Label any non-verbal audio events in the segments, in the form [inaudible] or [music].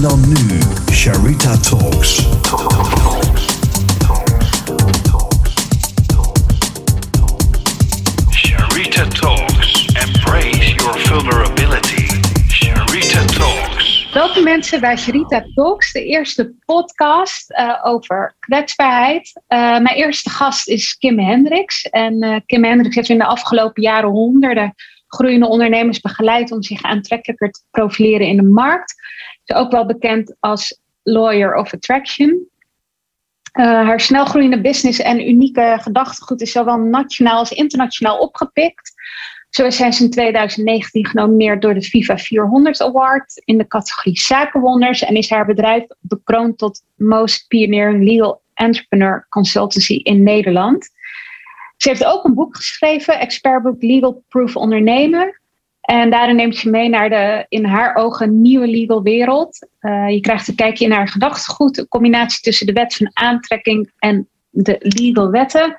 En dan nu, Sharita Talks. Sharita Talks. Embrace your vulnerability. Sharita Talks. Welkom mensen bij Sharita Talks, de eerste podcast uh, over kwetsbaarheid. Uh, mijn eerste gast is Kim Hendricks. En uh, Kim Hendricks heeft in de afgelopen jaren honderden groeiende ondernemers begeleid om zich aantrekkelijker te profileren in de markt. Is ook wel bekend als Lawyer of Attraction. Uh, haar snelgroeiende business en unieke gedachtegoed is zowel nationaal als internationaal opgepikt. Zo zijn ze in 2019 genomineerd door de FIFA 400 Award in de categorie Zakenwonders en is haar bedrijf bekroond tot Most Pioneering Legal Entrepreneur Consultancy in Nederland. Ze heeft ook een boek geschreven, expertboek Legal Proof Ondernemen. En daarin neemt ze mee naar de in haar ogen nieuwe legal wereld. Uh, je krijgt een kijkje in haar gedachtegoed, een combinatie tussen de wet van aantrekking en de legal wetten.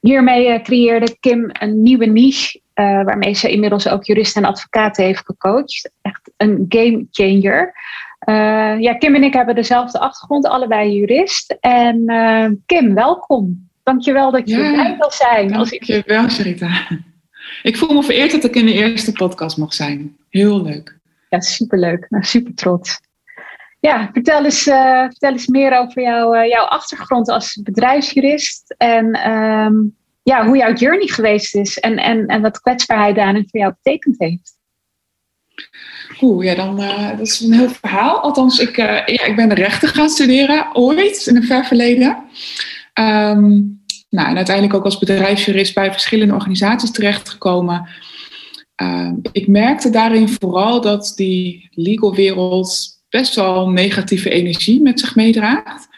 Hiermee uh, creëerde Kim een nieuwe niche, uh, waarmee ze inmiddels ook juristen en advocaten heeft gecoacht. Echt een game changer. ja, Kim en ik hebben dezelfde achtergrond, allebei jurist. En Kim, welkom. Dankjewel dat je ja, erbij wil zijn. Dankjewel, Sharita. Ik voel me vereerd dat ik in de eerste podcast mag zijn. Heel leuk. Ja, superleuk. Nou, super trots. Ja, vertel eens, uh, vertel eens meer over jou, uh, jouw achtergrond als bedrijfsjurist. En um, ja, hoe jouw journey geweest is. En, en, en wat kwetsbaarheid daarin voor jou betekend heeft. Oeh, ja, dan, uh, dat is een heel verhaal. Althans, ik, ja, ik ben de rechten gaan studeren, ooit, in een ver verleden. Um, nou, en uiteindelijk ook als bedrijfsjurist bij verschillende organisaties terechtgekomen. Uh, ik merkte daarin vooral dat die legal wereld best wel negatieve energie met zich meedraagt.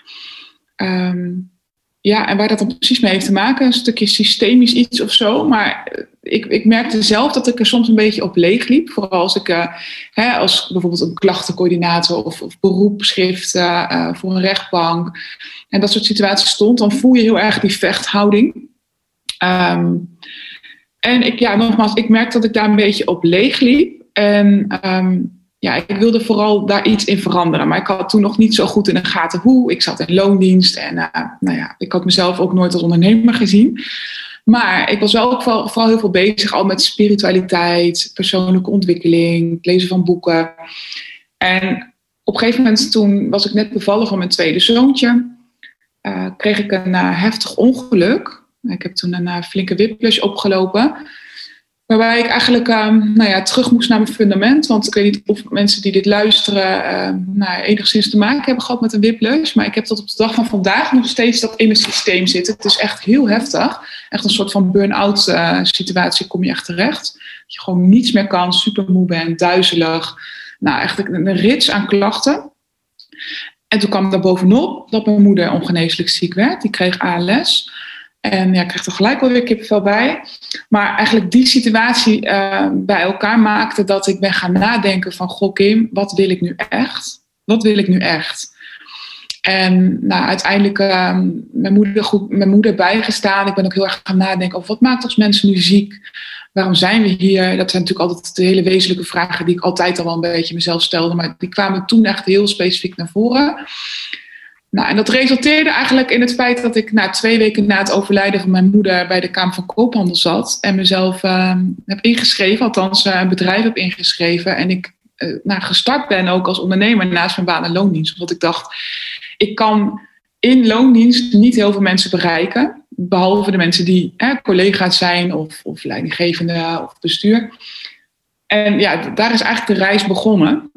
Um, ja, en waar dat dan precies mee heeft te maken, een stukje systemisch iets of zo. Maar ik, ik merkte zelf dat ik er soms een beetje op leeg liep. Vooral als ik uh, hè, als bijvoorbeeld een klachtencoördinator of, of beroepschrift uh, voor een rechtbank en dat soort situaties stond, dan voel je heel erg die vechthouding. Um, en ik, ja, nogmaals, ik merkte dat ik daar een beetje op leeg liep. En um, ja, ik wilde vooral daar iets in veranderen. Maar ik had toen nog niet zo goed in de gaten hoe. Ik zat in loondienst en uh, nou ja, ik had mezelf ook nooit als ondernemer gezien. Maar ik was wel vooral, heel veel bezig al met spiritualiteit, persoonlijke ontwikkeling, het lezen van boeken. En op een gegeven moment toen was ik net bevallen van mijn tweede zoontje. Uh, kreeg ik een uh, heftig ongeluk. Ik heb toen een uh, flinke whiplash opgelopen. Waarbij ik eigenlijk um, nou ja, terug moest naar mijn fundament. Want ik weet niet of mensen die dit luisteren uh, nou, enigszins te maken hebben gehad met een whiplash. Maar ik heb tot op de dag van vandaag nog steeds dat in mijn systeem zitten. Het is echt heel heftig. Echt een soort van burn-out uh, situatie kom je echt terecht. Dat je gewoon niets meer kan, super moe bent, duizelig. Nou, echt een rits aan klachten. En toen kwam er bovenop dat mijn moeder ongeneeslijk ziek werd. Die kreeg ALS. En ja, ik kreeg er gelijk alweer kippenvel bij. Maar eigenlijk die situatie uh, bij elkaar maakte dat ik ben gaan nadenken van... Goh Kim, wat wil ik nu echt? Wat wil ik nu echt? En nou, uiteindelijk uh, mijn, moeder goed, mijn moeder bijgestaan. Ik ben ook heel erg gaan nadenken over wat maakt ons mensen nu ziek? Waarom zijn we hier? Dat zijn natuurlijk altijd de hele wezenlijke vragen die ik altijd al wel een beetje mezelf stelde. Maar die kwamen toen echt heel specifiek naar voren. Nou, en dat resulteerde eigenlijk in het feit dat ik na twee weken na het overlijden van mijn moeder bij de Kamer van Koophandel zat en mezelf uh, heb ingeschreven, althans uh, een bedrijf heb ingeschreven. En ik uh, nou, gestart ben ook als ondernemer naast mijn baan en loondienst. Omdat ik dacht, ik kan in loondienst niet heel veel mensen bereiken. Behalve de mensen die collega's zijn of, of leidinggevende of bestuur. En ja, daar is eigenlijk de reis begonnen.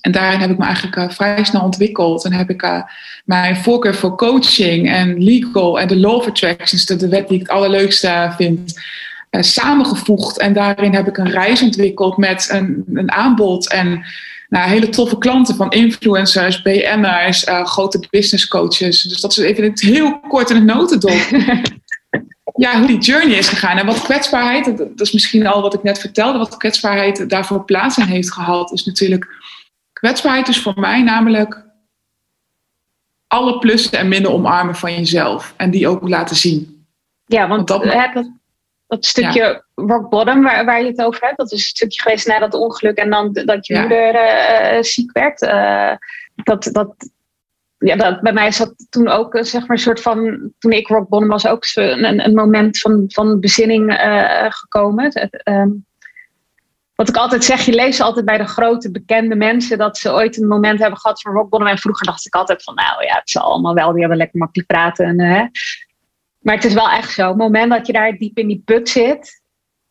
En daarin heb ik me eigenlijk uh, vrij snel ontwikkeld. En heb ik uh, mijn voorkeur voor coaching en legal en de law of attractions, de, de wet die ik het allerleukste vind, uh, samengevoegd. En daarin heb ik een reis ontwikkeld met een, een aanbod en nou, hele toffe klanten van influencers, BN'ers, grote business coaches. Dus dat is even het heel kort in het notendop. [laughs] ja, hoe die journey is gegaan. En wat kwetsbaarheid, dat, dat is misschien al wat ik net vertelde, wat kwetsbaarheid daarvoor plaats in heeft gehad, is natuurlijk Kwetsbaarheid is voor mij namelijk alle plussen en minnen omarmen van jezelf. En die ook laten zien. Ja, want, dat, dat, dat stukje rock bottom waar, waar je het over hebt, dat is een stukje geweest na dat ongeluk en dan dat je Ja. moeder eh, ziek werd. Eh, dat, dat, ja, dat, bij mij is dat toen ook eh, zeg maar een soort van, toen ik rock bottom was, ook een, een, moment van, van bezinning eh, gekomen. Het, ehm, wat ik altijd zeg, je leest altijd bij de grote bekende mensen dat ze ooit een moment hebben gehad van rock bottom. En vroeger dacht ik altijd van, nou ja, het zal allemaal wel, die hebben lekker makkelijk praten. En, eh, maar het is wel echt zo. Het moment dat je daar diep in die put zit,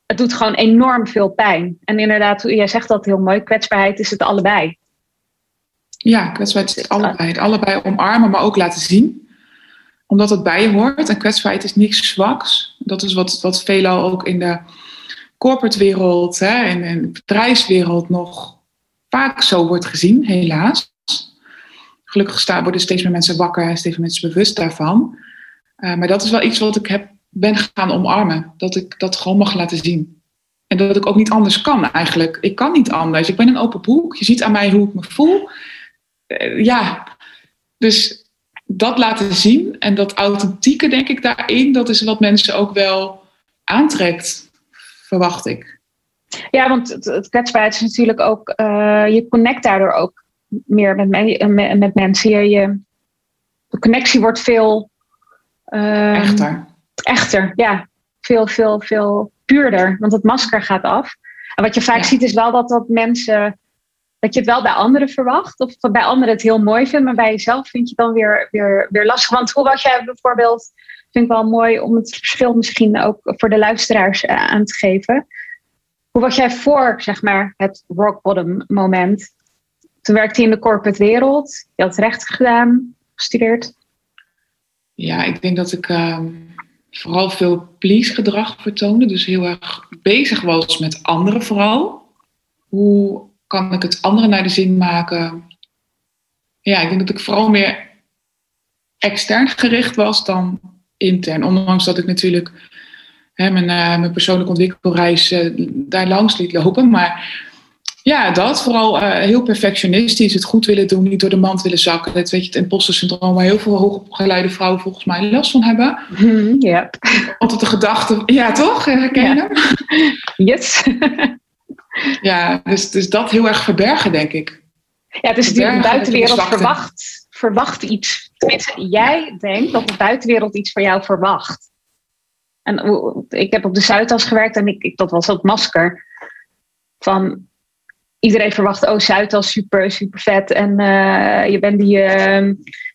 het doet gewoon enorm veel pijn. En inderdaad, jij zegt dat heel mooi, kwetsbaarheid is het allebei. Ja, kwetsbaarheid is allebei. Het allebei omarmen, maar ook laten zien. Omdat het bij je hoort. En kwetsbaarheid is niks zwaks. Dat is wat, wat veelal ook in de corporate wereld hè, en de bedrijfswereld nog vaak zo wordt gezien, helaas. Gelukkig staan, worden steeds meer mensen wakker en steeds meer mensen bewust daarvan. Uh, maar dat is wel iets wat ik heb, ben gaan omarmen. Dat ik dat gewoon mag laten zien. En dat ik ook niet anders kan eigenlijk. Ik kan niet anders. Ik ben een open boek. Je ziet aan mij hoe ik me voel. Uh, ja, dus dat laten zien en dat authentieke, denk ik, daarin, dat is wat mensen ook wel aantrekt, verwacht ik. Ja, want het, het kwetsbaarheid is natuurlijk ook, uh, je connect daardoor ook meer met, me, met, met mensen. Je, je, de connectie wordt veel uh, echter. Echter, ja. Veel, veel, veel puurder, want het masker gaat af. En wat je vaak ja. ziet is wel dat, dat mensen dat je het wel bij anderen verwacht. Of bij anderen het heel mooi vindt. Maar bij jezelf vind je het dan weer, weer, weer lastig. Want hoe was jij bijvoorbeeld... vind ik wel mooi om het verschil misschien ook voor de luisteraars aan te geven. Hoe was jij voor, zeg maar, het rock bottom moment? Toen werkte je in de corporate wereld. Je had recht gedaan, gestudeerd. Ja, ik denk dat ik uh, vooral veel please gedrag vertoonde. Dus heel erg bezig was met anderen vooral. Hoe kan ik het anderen naar de zin maken? Ja, ik denk dat ik vooral meer extern gericht was dan intern. Ondanks dat ik natuurlijk hè, mijn, uh, mijn persoonlijke ontwikkelreis uh, daar langs liet lopen. Maar ja, dat vooral uh, heel perfectionistisch. Het goed willen doen, niet door de mand willen zakken. Dat weet je, het imposter syndroom waar heel veel hoogopgeleide vrouwen volgens mij last van hebben. Mm, ja. Altijd de gedachte, ja toch? Herken je ja. hem? Yes. [laughs] ja, dus, dus dat heel erg verbergen, denk ik. Ja, het is natuurlijk de buitenwereld verwacht, verwacht iets. Tenminste, jij denkt dat de buitenwereld iets van jou verwacht. En ik heb op de Zuidas gewerkt en ik, ik, dat was dat masker. Van iedereen verwacht, oh Zuidas, super, super vet. En uh, je bent die uh,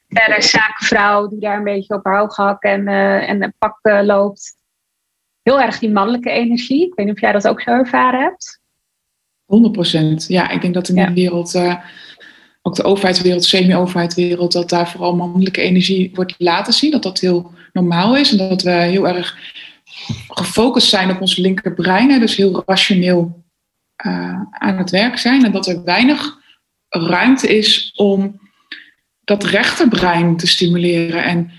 verre zakenvrouw die daar een beetje op haar hooghak en, uh, en een pak loopt. Heel erg die mannelijke energie. Ik weet niet of jij dat ook zo ervaren hebt. 100 procent. Ja, ik denk dat in ja. die wereld, ook de overheidswereld, semi-overheidswereld, dat daar vooral mannelijke energie wordt laten zien. Dat dat heel normaal is en dat we heel erg gefocust zijn op ons linkerbrein. Dus heel rationeel uh, aan het werk zijn. En dat er weinig ruimte is om dat rechterbrein te stimuleren en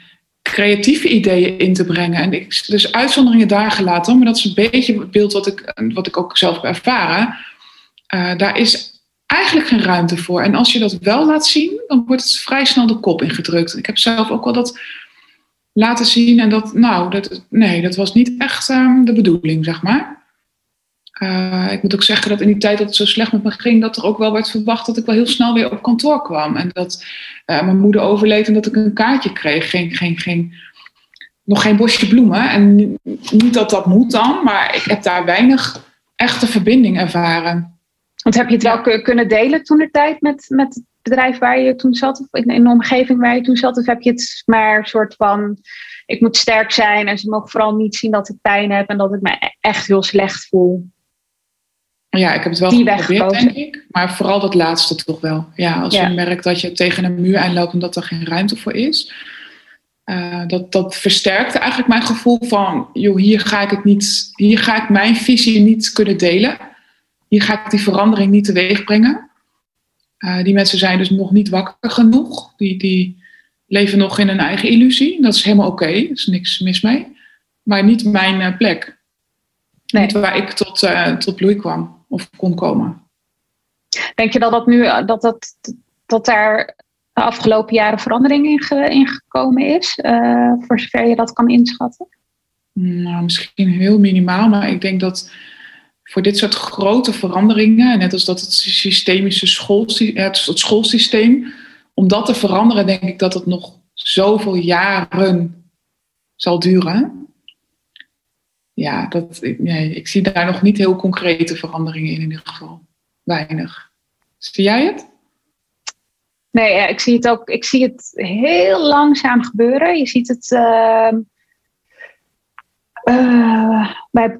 creatieve ideeën in te brengen. En dus uitzonderingen daar gelaten, maar dat is een beetje het beeld wat ik, wat ik ook zelf heb ervaren. Uh, daar is eigenlijk geen ruimte voor. En als je dat wel laat zien, dan wordt het vrij snel de kop ingedrukt. Ik heb zelf ook wel dat laten zien en dat, nou, dat, nee, dat was niet echt um, de bedoeling, zeg maar. Uh, ik moet ook zeggen dat in die tijd dat het zo slecht met me ging, dat er ook wel werd verwacht dat ik wel heel snel weer op kantoor kwam. En dat uh, mijn moeder overleed en dat ik een kaartje kreeg. Geen, geen, geen, nog geen bosje bloemen. En niet dat dat moet dan, maar ik heb daar weinig echte verbinding ervaren. Want heb je het wel kunnen delen toen de tijd met, met het bedrijf waar je toen zat? Of in, in de omgeving waar je toen zat? Of heb je het maar een soort van, ik moet sterk zijn en ze mogen vooral niet zien dat ik pijn heb en dat ik me echt heel slecht voel? Ja, ik heb het wel Die geprobeerd, denk ik. Maar vooral dat laatste toch wel. Ja, als ja. je merkt dat je tegen een muur aanloopt en dat er geen ruimte voor is. Uh, dat, dat versterkte eigenlijk mijn gevoel van, joh, hier ga ik het niet, hier ga ik mijn visie niet kunnen delen. Hier ga ik die verandering niet teweeg brengen. Uh, die mensen zijn dus nog niet wakker genoeg. Die, die leven nog in een eigen illusie. Dat is helemaal oké, okay. er is niks mis mee. Maar niet mijn uh, plek. Nee. Niet waar ik tot, tot bloei kwam of kon komen. Denk je dat dat nu dat, dat, dat daar de afgelopen jaren verandering in, ge, in gekomen is? Voor zover je dat kan inschatten? Nou, misschien heel minimaal, maar ik denk dat voor dit soort grote veranderingen, net als dat het systemische schoolsysteem, het schoolsysteem, om dat te veranderen, denk ik dat het nog zoveel jaren zal duren. Ja, dat, nee, ik zie daar nog niet heel concrete veranderingen in, in ieder geval. Weinig. Zie jij het? Nee, ja, ik zie het ook. Ik zie het heel langzaam gebeuren. Je ziet het uh, uh, bij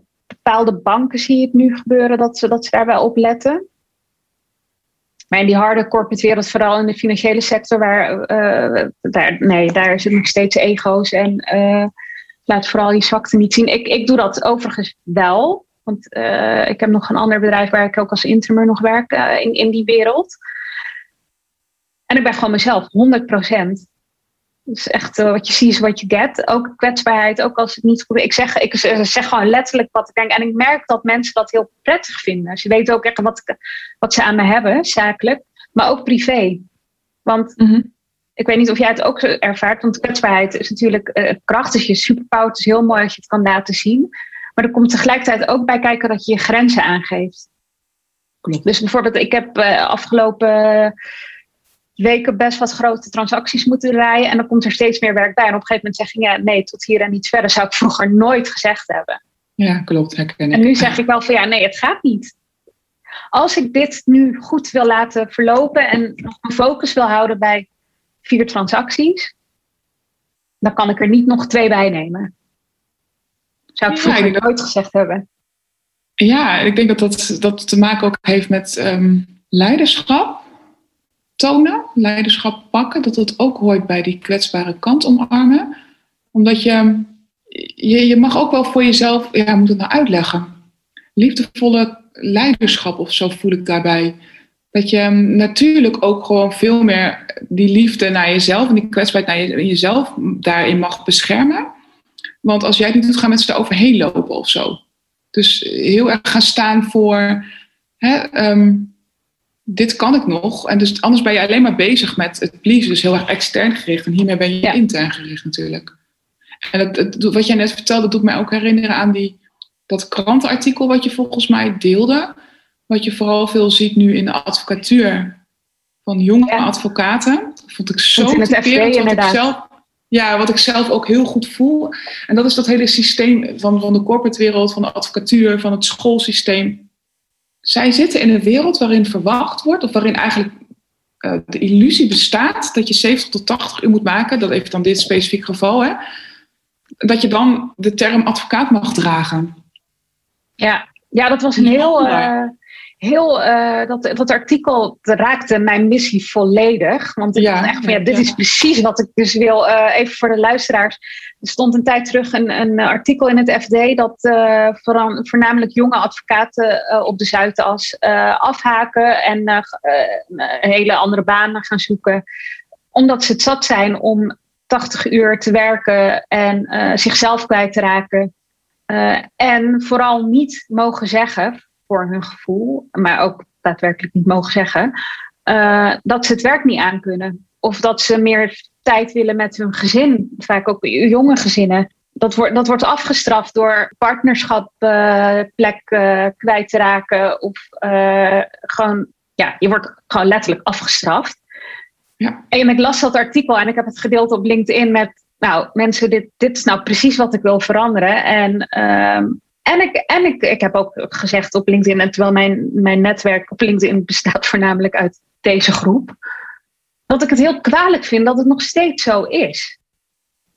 bepaalde banken zie je het nu gebeuren dat ze, dat ze daar wel op letten. Maar in die harde corporate wereld, vooral in de financiële sector, waar, uh, daar, nee, daar zitten nog steeds ego's en laat vooral je zwakte niet zien. Ik, ik doe dat overigens wel. Want ik heb nog een ander bedrijf waar ik ook als interim nog werk in, in die wereld. En ik ben gewoon mezelf, 100%. Dus echt uh, wat je ziet is wat je get. Ook kwetsbaarheid, ook als het niet goed Ik zeg, ik zeg gewoon letterlijk wat ik denk. En ik merk dat mensen dat heel prettig vinden. Ze weten ook echt wat, wat ze aan me hebben, zakelijk. Maar ook privé. Want mhm. ik weet niet of jij het ook ervaart. Want kwetsbaarheid is natuurlijk uh, krachtig. Je superpower. Het is heel mooi als je het kan laten zien. Maar er komt tegelijkertijd ook bij kijken dat je je grenzen aangeeft. Klopt. Dus bijvoorbeeld, ik heb uh, afgelopen weken best wat grote transacties moeten draaien. En dan komt er steeds meer werk bij. En op een gegeven moment zeg je, ja, nee, tot hier en niet verder. Zou ik vroeger nooit gezegd hebben. Ja, klopt. Herken ik. En nu zeg ik wel van, ja, nee, het gaat niet. Als ik dit nu goed wil laten verlopen en nog mijn focus wil houden bij vier transacties, dan kan ik er niet nog twee bij nemen. Zou ik vroeger nooit gezegd hebben. Ja, ik denk dat dat, dat te maken ook heeft met ehm, leiderschap tonen, leiderschap pakken, dat dat ook hoort bij die kwetsbare kant omarmen. Omdat je, je, je mag ook wel voor jezelf, ja, moet het nou uitleggen? Liefdevolle leiderschap of zo voel ik daarbij. Dat je natuurlijk ook gewoon veel meer die liefde naar jezelf en die kwetsbaarheid naar jezelf daarin mag beschermen. Want als jij het niet doet, gaan mensen er overheen lopen of zo. Dus heel erg gaan staan voor hè, ehm, dit kan ik nog. En dus anders ben je alleen maar bezig met het pleasen, dus heel erg extern gericht. En hiermee ben je intern gericht natuurlijk. En het, het, wat jij net vertelde, doet mij ook herinneren aan die, dat krantenartikel wat je volgens mij deelde. Wat je vooral veel ziet nu in de advocatuur van jonge advocaten. Dat vond ik zo typerend wat ik zelf, ja, wat ik zelf ook heel goed voel. En dat is dat hele systeem van, van de corporate wereld, van de advocatuur, van het schoolsysteem zij zitten in een wereld waarin verwacht wordt, of waarin eigenlijk uh, de illusie bestaat dat je 70 tot 80 uur moet maken, dat even dan dit specifiek geval, hè, dat je dan de term advocaat mag dragen. Ja, ja dat was een heel, uh, heel uh, dat, dat artikel raakte mijn missie volledig. Want ik ja, dacht echt van ja, dit is precies wat ik dus wil. even voor de luisteraars. Er stond een tijd terug een, een artikel in het FD dat uh, voornamelijk jonge advocaten op de Zuidas afhaken en een hele andere banen gaan zoeken. Omdat ze het zat zijn om 80 uur te werken en zichzelf kwijt te raken. en vooral niet mogen zeggen, voor hun gevoel, maar ook daadwerkelijk niet mogen zeggen, dat ze het werk niet aankunnen. Of dat ze meer tijd willen met hun gezin. Vaak ook jonge gezinnen. Dat wordt, dat wordt afgestraft door partnerschap uh, uh, kwijt te raken. Of uh, gewoon, ja, je wordt gewoon letterlijk afgestraft. Ja. En ik las dat artikel en ik heb het gedeeld op LinkedIn met, nou mensen, dit, dit is nou precies wat ik wil veranderen. En, ehm, en, ik, en ik, ik heb ook gezegd op LinkedIn, en terwijl mijn, mijn netwerk op LinkedIn [laughs] bestaat voornamelijk uit deze groep dat ik het heel kwalijk vind dat het nog steeds zo is.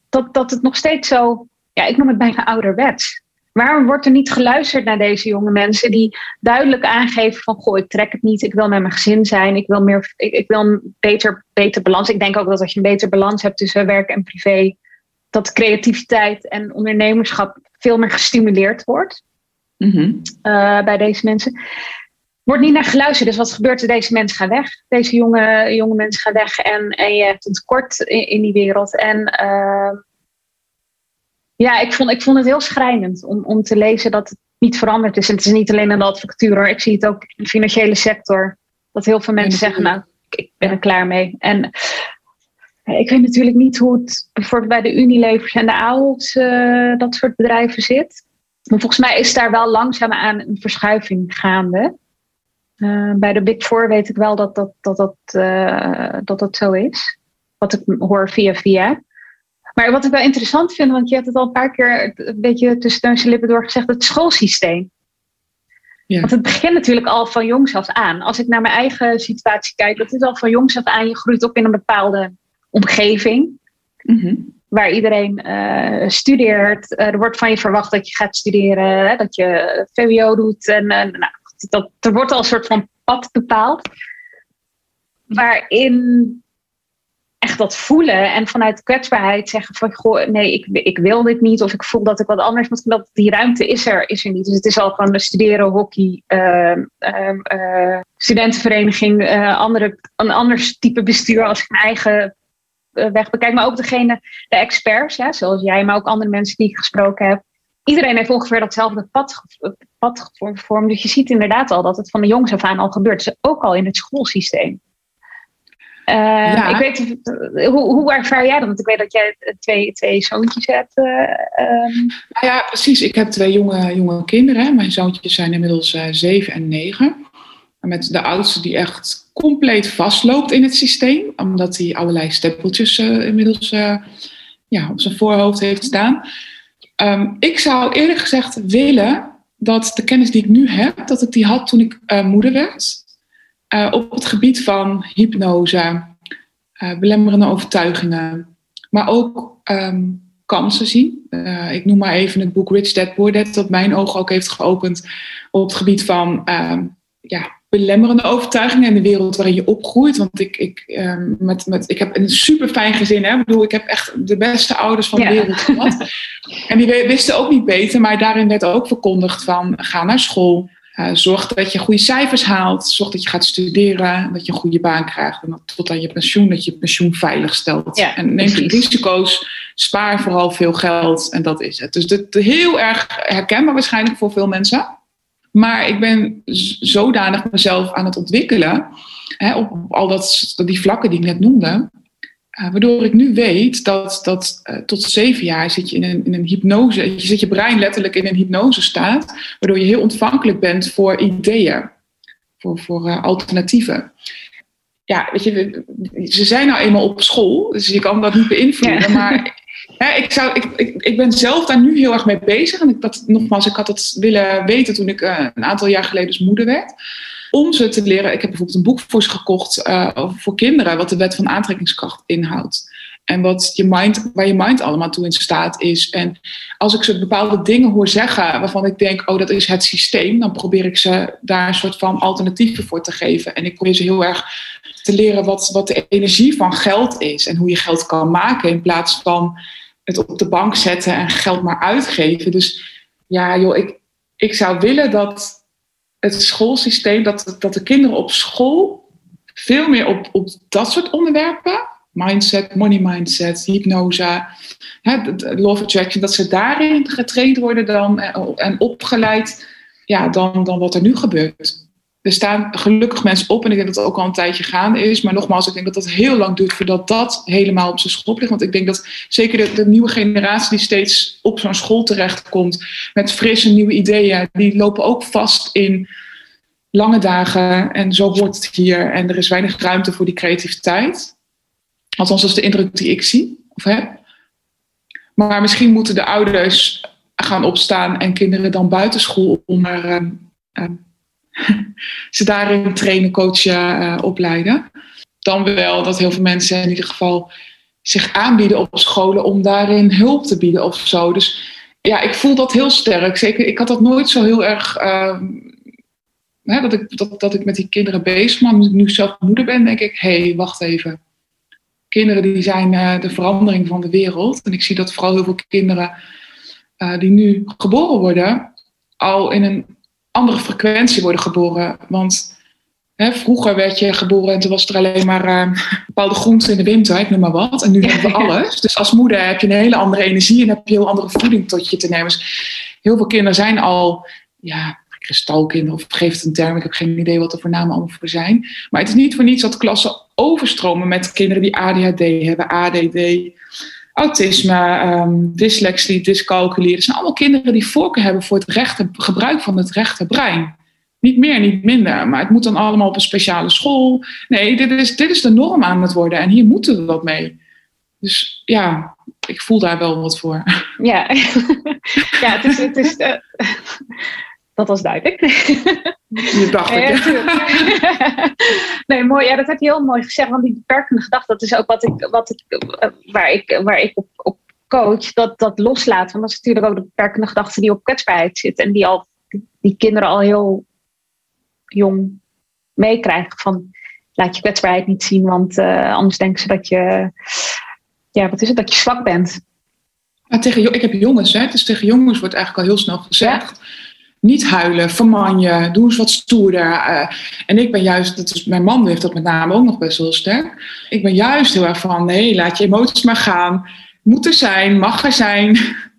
Dat, dat het nog steeds zo, ja, ik noem het bijna ouderwets. Waarom wordt er niet geluisterd naar deze jonge mensen die duidelijk aangeven van goh, ik trek het niet, ik wil met mijn gezin zijn, ik wil, meer, ik, ik wil een beter, beter balans. Ik denk ook dat als je een beter balans hebt tussen werk en privé, dat creativiteit en ondernemerschap veel meer gestimuleerd wordt mm bij deze mensen wordt niet naar geluisterd. Dus wat gebeurt er? Deze mensen gaan weg. Deze jonge, jonge mensen gaan weg. En, en je hebt een tekort in, in die wereld. En uh, ja, ik vond, ik vond het heel schrijnend om, om te lezen dat het niet veranderd is. En het is niet alleen in de advocatuur hoor. Ik zie het ook in de financiële sector. Dat heel veel mensen zeggen, nou, ik ben er klaar mee. En Ik weet natuurlijk niet hoe het bijvoorbeeld bij de Unilevers en de Aals, uh, dat soort bedrijven zit. Maar volgens mij is daar wel langzaam aan een verschuiving gaande. Uh, bij de Big Four weet ik wel dat dat, dat, dat, uh, dat, dat zo is. Wat ik hoor via via. Maar wat ik wel interessant vind, want je hebt het al een paar keer een beetje tussen de lippen door gezegd, het schoolsysteem. Ja. Want het begint natuurlijk al van jongs af aan. Als ik naar mijn eigen situatie kijk, dat is al van jongs af aan. Je groeit op in een bepaalde omgeving. Mm Waar iedereen uh, studeert. Uh, er wordt van je verwacht dat je gaat studeren. Hè, dat je VWO doet. En uh, nou, dat, er wordt al een soort van pad bepaald. Waarin echt dat voelen en vanuit kwetsbaarheid zeggen van goh, nee, ik, ik wil dit niet of ik voel dat ik wat anders moet. Dat die ruimte is er, is er niet. Dus het is al gewoon studeren, hockey, uh, uh, studentenvereniging, andere, een ander type bestuur als mijn eigen weg bekijk. Maar ook degene, de experts, ja, zoals jij, maar ook andere mensen die ik gesproken heb. Iedereen heeft ongeveer datzelfde pad, pad gevormd. Dus je ziet inderdaad al dat het van de jongs af aan al gebeurt. Dus ook al in het schoolsysteem. Uh, ja. Ik weet, hoe, hoe ervaar jij dat? Want ik weet dat jij twee, twee zoontjes hebt. Uh, um. Ja, precies. Ik heb twee jonge, jonge kinderen. Mijn zoontjes zijn inmiddels uh, zeven en negen. Met de oudste die echt compleet vastloopt in het systeem. Omdat hij allerlei stempeltjes inmiddels ja, op zijn voorhoofd heeft staan. Um, ik zou eerlijk gezegd willen dat de kennis die ik nu heb, dat ik die had toen ik moeder werd. Op het gebied van hypnose, belemmerende overtuigingen, maar ook um, kansen zien. Ik noem maar even het boek Rich Dad Poor Dad, dat mijn ogen ook heeft geopend op het gebied van um, ja, belemmerende overtuigingen in de wereld waarin je opgroeit. Want ik, ik, um, met, met, ik heb een super fijn gezin. Hè? Ik bedoel, ik heb echt de beste ouders van de wereld gehad. [laughs] en die wisten ook niet beter, maar daarin werd ook verkondigd van ga naar school. Uh, zorg dat je goede cijfers haalt. Zorg dat je gaat studeren. Dat je een goede baan krijgt. En tot aan je pensioen, dat je je pensioen veilig stelt. en neem risico's. Spaar vooral veel geld. En dat is het. Dus dat is heel erg herkenbaar waarschijnlijk voor veel mensen. Maar ik ben zodanig mezelf aan het ontwikkelen. Hè, op, al dat, die vlakken die ik net noemde. Uh, waardoor ik nu weet dat, dat uh, tot zeven jaar zit je in een, in een hypnose, je zit je brein letterlijk in een hypnose staat, waardoor je heel ontvankelijk bent voor ideeën, voor, voor uh, alternatieven. Ja, weet je, ze zijn nou eenmaal op school, dus je kan dat niet beïnvloeden, ja. maar ik, zou, ik, ik, ik ben zelf daar nu heel erg mee bezig. En ik, dat, nogmaals, ik had dat willen weten toen ik een aantal jaar geleden dus moeder werd om ze te leren. Ik heb bijvoorbeeld een boek voor ze gekocht uh, voor kinderen, wat de wet van aantrekkingskracht inhoudt. En wat je mind, waar je mind allemaal toe in staat is. En als ik ze bepaalde dingen hoor zeggen waarvan ik denk, oh, dat is het systeem, dan probeer ik ze daar een soort van alternatieven voor te geven. En ik probeer ze heel erg te leren wat, wat de energie van geld is en hoe je geld kan maken in plaats van het op de bank zetten en geld maar uitgeven. Dus ja, joh, ik, ik zou willen dat het schoolsysteem, dat, dat de kinderen op school veel meer op, op dat soort onderwerpen, mindset, money mindset, hypnose, hè, law attraction, dat ze daarin getraind worden dan, eh, en opgeleid ja, dan, dan wat er nu gebeurt. Er staan gelukkig mensen op en ik denk dat het ook al een tijdje gaande is. Maar nogmaals, ik denk dat dat heel lang duurt voordat dat helemaal op zijn schop ligt. Want ik denk dat zeker de, nieuwe generatie die steeds op zo'n school terechtkomt met frisse nieuwe ideeën, die lopen ook vast in lange dagen. En zo wordt het hier. En er is weinig ruimte voor die creativiteit. Althans, dat is de indruk die ik zie of heb. Maar misschien moeten de ouders gaan opstaan en kinderen dan buitenschool. Uh, uh, [laughs] ze daarin trainen, coachen, uh, opleiden. Dan wel dat heel veel mensen in ieder geval zich aanbieden op scholen om daarin hulp te bieden of zo. Dus ja, ik voel dat heel sterk. Zeker, ik had dat nooit zo heel erg. Ehm, hè, dat, ik, dat, dat ik met die kinderen bezig ben. Maar ik nu zelf moeder ben, denk ik: hé, hey, wacht even. Kinderen die zijn uh, de verandering van de wereld. En ik zie dat vooral heel veel kinderen die nu geboren worden, al in een andere frequentie worden geboren. Want hè, vroeger werd je geboren en toen was er alleen maar uh, bepaalde groenten in de winter, ik noem maar wat. En nu hebben we alles. Dus als moeder heb je een hele andere energie en heb je een heel andere voeding tot je te nemen. Dus heel veel kinderen zijn al, ja, kristalkinderen of geef het een term. Ik heb geen idee wat er voor namen allemaal voor zijn. Maar het is niet voor niets dat klassen overstromen met kinderen die ADHD hebben, ADD, autisme, ehm, dyslexie, dyscalculie. Het zijn allemaal kinderen die voorkeur hebben voor het rechte, gebruik van het rechterbrein. Niet meer, niet minder. Maar het moet dan allemaal op een speciale school. Nee, dit is, dit is de norm aan het worden. En hier moeten we wat mee. Dus ja, ik voel daar wel wat voor. Ja, [laughs] ja het is. Het is uh, dat was duidelijk. [laughs] Je dacht het, ja. [laughs] Nee, mooi. Ja, dat heb je heel mooi gezegd. Want die beperkende gedachte, dat is ook wat ik, wat ik, eh, waar, ik, waar ik op, op coach. Dat, dat loslaten. Want dat is natuurlijk ook de beperkende gedachte die op kwetsbaarheid zit. En die, al, die kinderen al heel jong meekrijgen. Van laat je kwetsbaarheid niet zien, want uh, anders denken ze dat je, ja, wat is het, dat je zwak bent. Ja, tegen, ik heb jongens, hè, dus tegen jongens wordt eigenlijk al heel snel gezegd. Niet huilen, verman je, doe eens wat stoerder. Uh, en ik ben juist, dat is, mijn man heeft dat met name ook nog best wel sterk. Ik ben juist heel erg van, nee, laat je emoties maar gaan. Moet er zijn, mag er zijn. [laughs]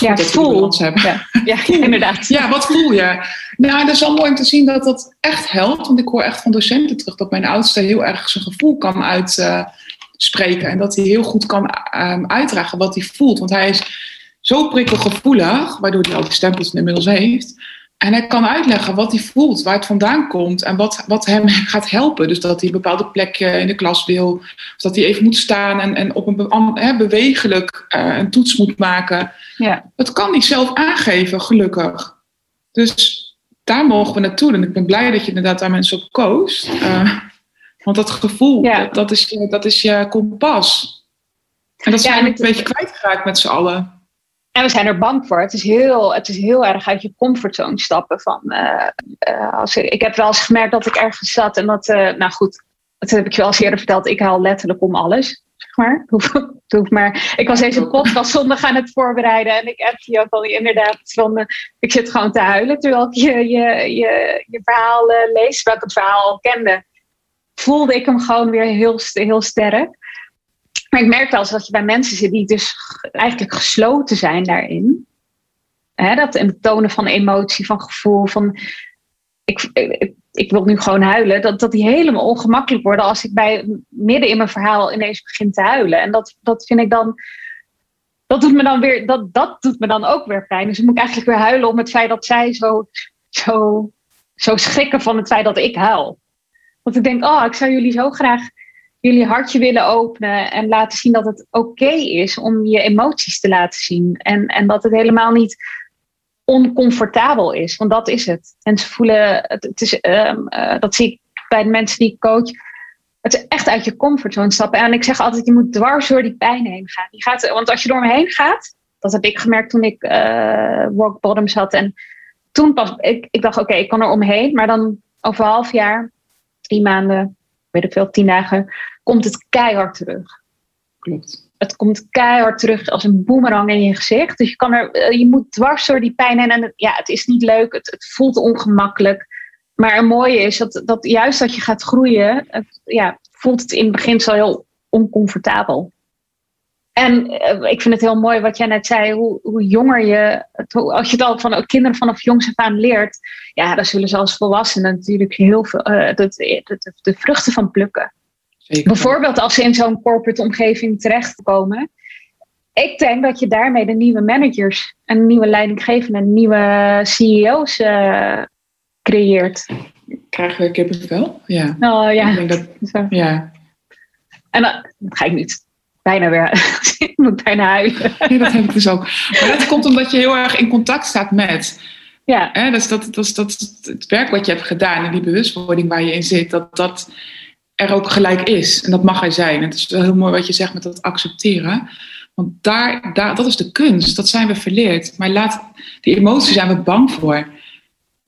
Ja, voel. Ja, ja, inderdaad. ja, wat voel je? Nou, dat is wel mooi om te zien dat dat echt helpt. Want ik hoor echt van docenten terug dat mijn oudste heel erg zijn gevoel kan uitspreken. en dat hij heel goed kan um, uitdragen wat hij voelt. Want hij is zo prikkelgevoelig, waardoor hij al die stempels inmiddels heeft. En hij kan uitleggen wat hij voelt, waar het vandaan komt en wat, wat hem gaat helpen. Dus dat hij een bepaalde plek in de klas wil, of dat hij even moet staan en, en op een he, bewegelijk uh, een toets moet maken. Ja. Dat kan hij zelf aangeven, gelukkig. Dus daar mogen we naartoe. En ik ben blij dat je inderdaad daar mensen op koos. Uh, want dat gevoel, dat, dat, is, dat is je kompas. En dat zijn we een beetje kwijtgeraakt met z'n allen. En we zijn er bang voor. Het is heel, het is heel erg uit je comfortzone stappen. Van, uh, uh, als ik, ik heb wel eens gemerkt dat ik ergens zat en dat, uh, nou goed, dat heb ik je wel eens eerder verteld. Ik haal letterlijk om alles. Zeg maar. maar. Ik was deze podcast zondag aan het voorbereiden en ik heb je ook al inderdaad van, ik zit gewoon te huilen terwijl ik je, je, je, je verhaal lees, wat ik het verhaal al kende. Voelde ik hem gewoon weer heel, heel sterk. Maar ik merk wel eens dat je bij mensen zit die dus eigenlijk gesloten zijn daarin. Hè, dat en tonen van emotie, van gevoel, van ik, ik, ik, wil nu gewoon huilen. Dat, dat die helemaal ongemakkelijk worden als ik bij midden in mijn verhaal ineens begin te huilen. En dat, dat vind ik dan. Dat doet me dan weer, dat, dat doet me dan ook weer pijn. Dus dan moet ik eigenlijk weer huilen om het feit dat zij zo, zo, zo schrikken van het feit dat ik huil. Want ik denk, oh, ik zou jullie zo graag jullie hartje willen openen en laten zien dat het oké is om je emoties te laten zien. En, en dat het helemaal niet oncomfortabel is, want dat is het. En ze voelen, het, is, um, uh, dat zie ik bij de mensen die ik coach, het is echt uit je comfortzone stappen. En ik zeg altijd, je moet dwars door die pijn heen gaan. Je gaat want als je door me heen gaat, dat heb ik gemerkt toen ik uh, rock bottoms had. En toen pas, ik, ik dacht, oké, ik kan er omheen, maar dan over een half jaar, drie maanden, weet ik veel, tien dagen, komt het keihard terug. Klopt. Het komt keihard terug als een boemerang in je gezicht. Dus je, kan er, eh, je moet dwars door die pijn heen. En het, ja, het is niet leuk, het, het voelt ongemakkelijk. Maar het mooie is dat, dat juist dat je gaat groeien, het, ja, voelt het in het begin zo heel oncomfortabel. En uh, ik vind het heel mooi wat jij net zei, hoe, hoe jonger je, het, als je het al van kinderen vanaf jongs af aan leert, ja, dan zullen ze als volwassenen natuurlijk heel veel uh, de, de, de, vruchten van plukken. Zeker. Bijvoorbeeld als ze in zo'n corporate omgeving terechtkomen. Ik denk dat je daarmee de nieuwe managers en nieuwe leidinggevenden, nieuwe CEO's uh, creëert. Krijgen we kippenvel? Ja. Oh ja. Ik denk dat, [laughs] ja. En dat ga ik niet bijna weer. [laughs] ik moet bijna huilen. Ja, dat heb ik dus ook. Maar dat komt omdat je heel erg in contact staat met. Ja. Hè, dat, is dat, dat, dat het werk wat je hebt gedaan en die bewustwording waar je in zit, dat dat er ook gelijk is. En dat mag er zijn. En het is wel heel mooi wat je zegt met dat accepteren. Want daar, daar, dat is de kunst. Dat zijn we verleerd. Maar laat, die emoties zijn we bang voor.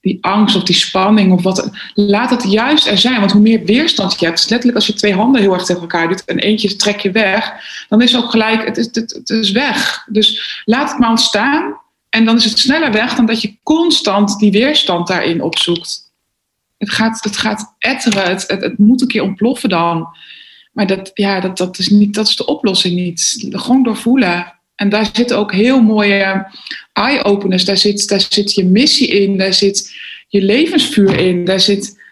Die angst of die spanning of wat. Laat het juist er zijn. Want hoe meer weerstand je hebt. Dus letterlijk als je twee handen heel erg tegen elkaar doet. En eentje trek je weg. Dan is ook gelijk, het is, het, is weg. Dus laat het maar ontstaan. En dan is het sneller weg dan dat je constant die weerstand daarin opzoekt het gaat, het gaat etteren, het, moet een keer ontploffen dan. Maar dat, ja, dat, dat, is niet, dat is de oplossing niet. Gewoon doorvoelen. En daar zitten ook heel mooie eye-openers. Daar zit, daar zit je missie in, daar zit je levensvuur in, daar zit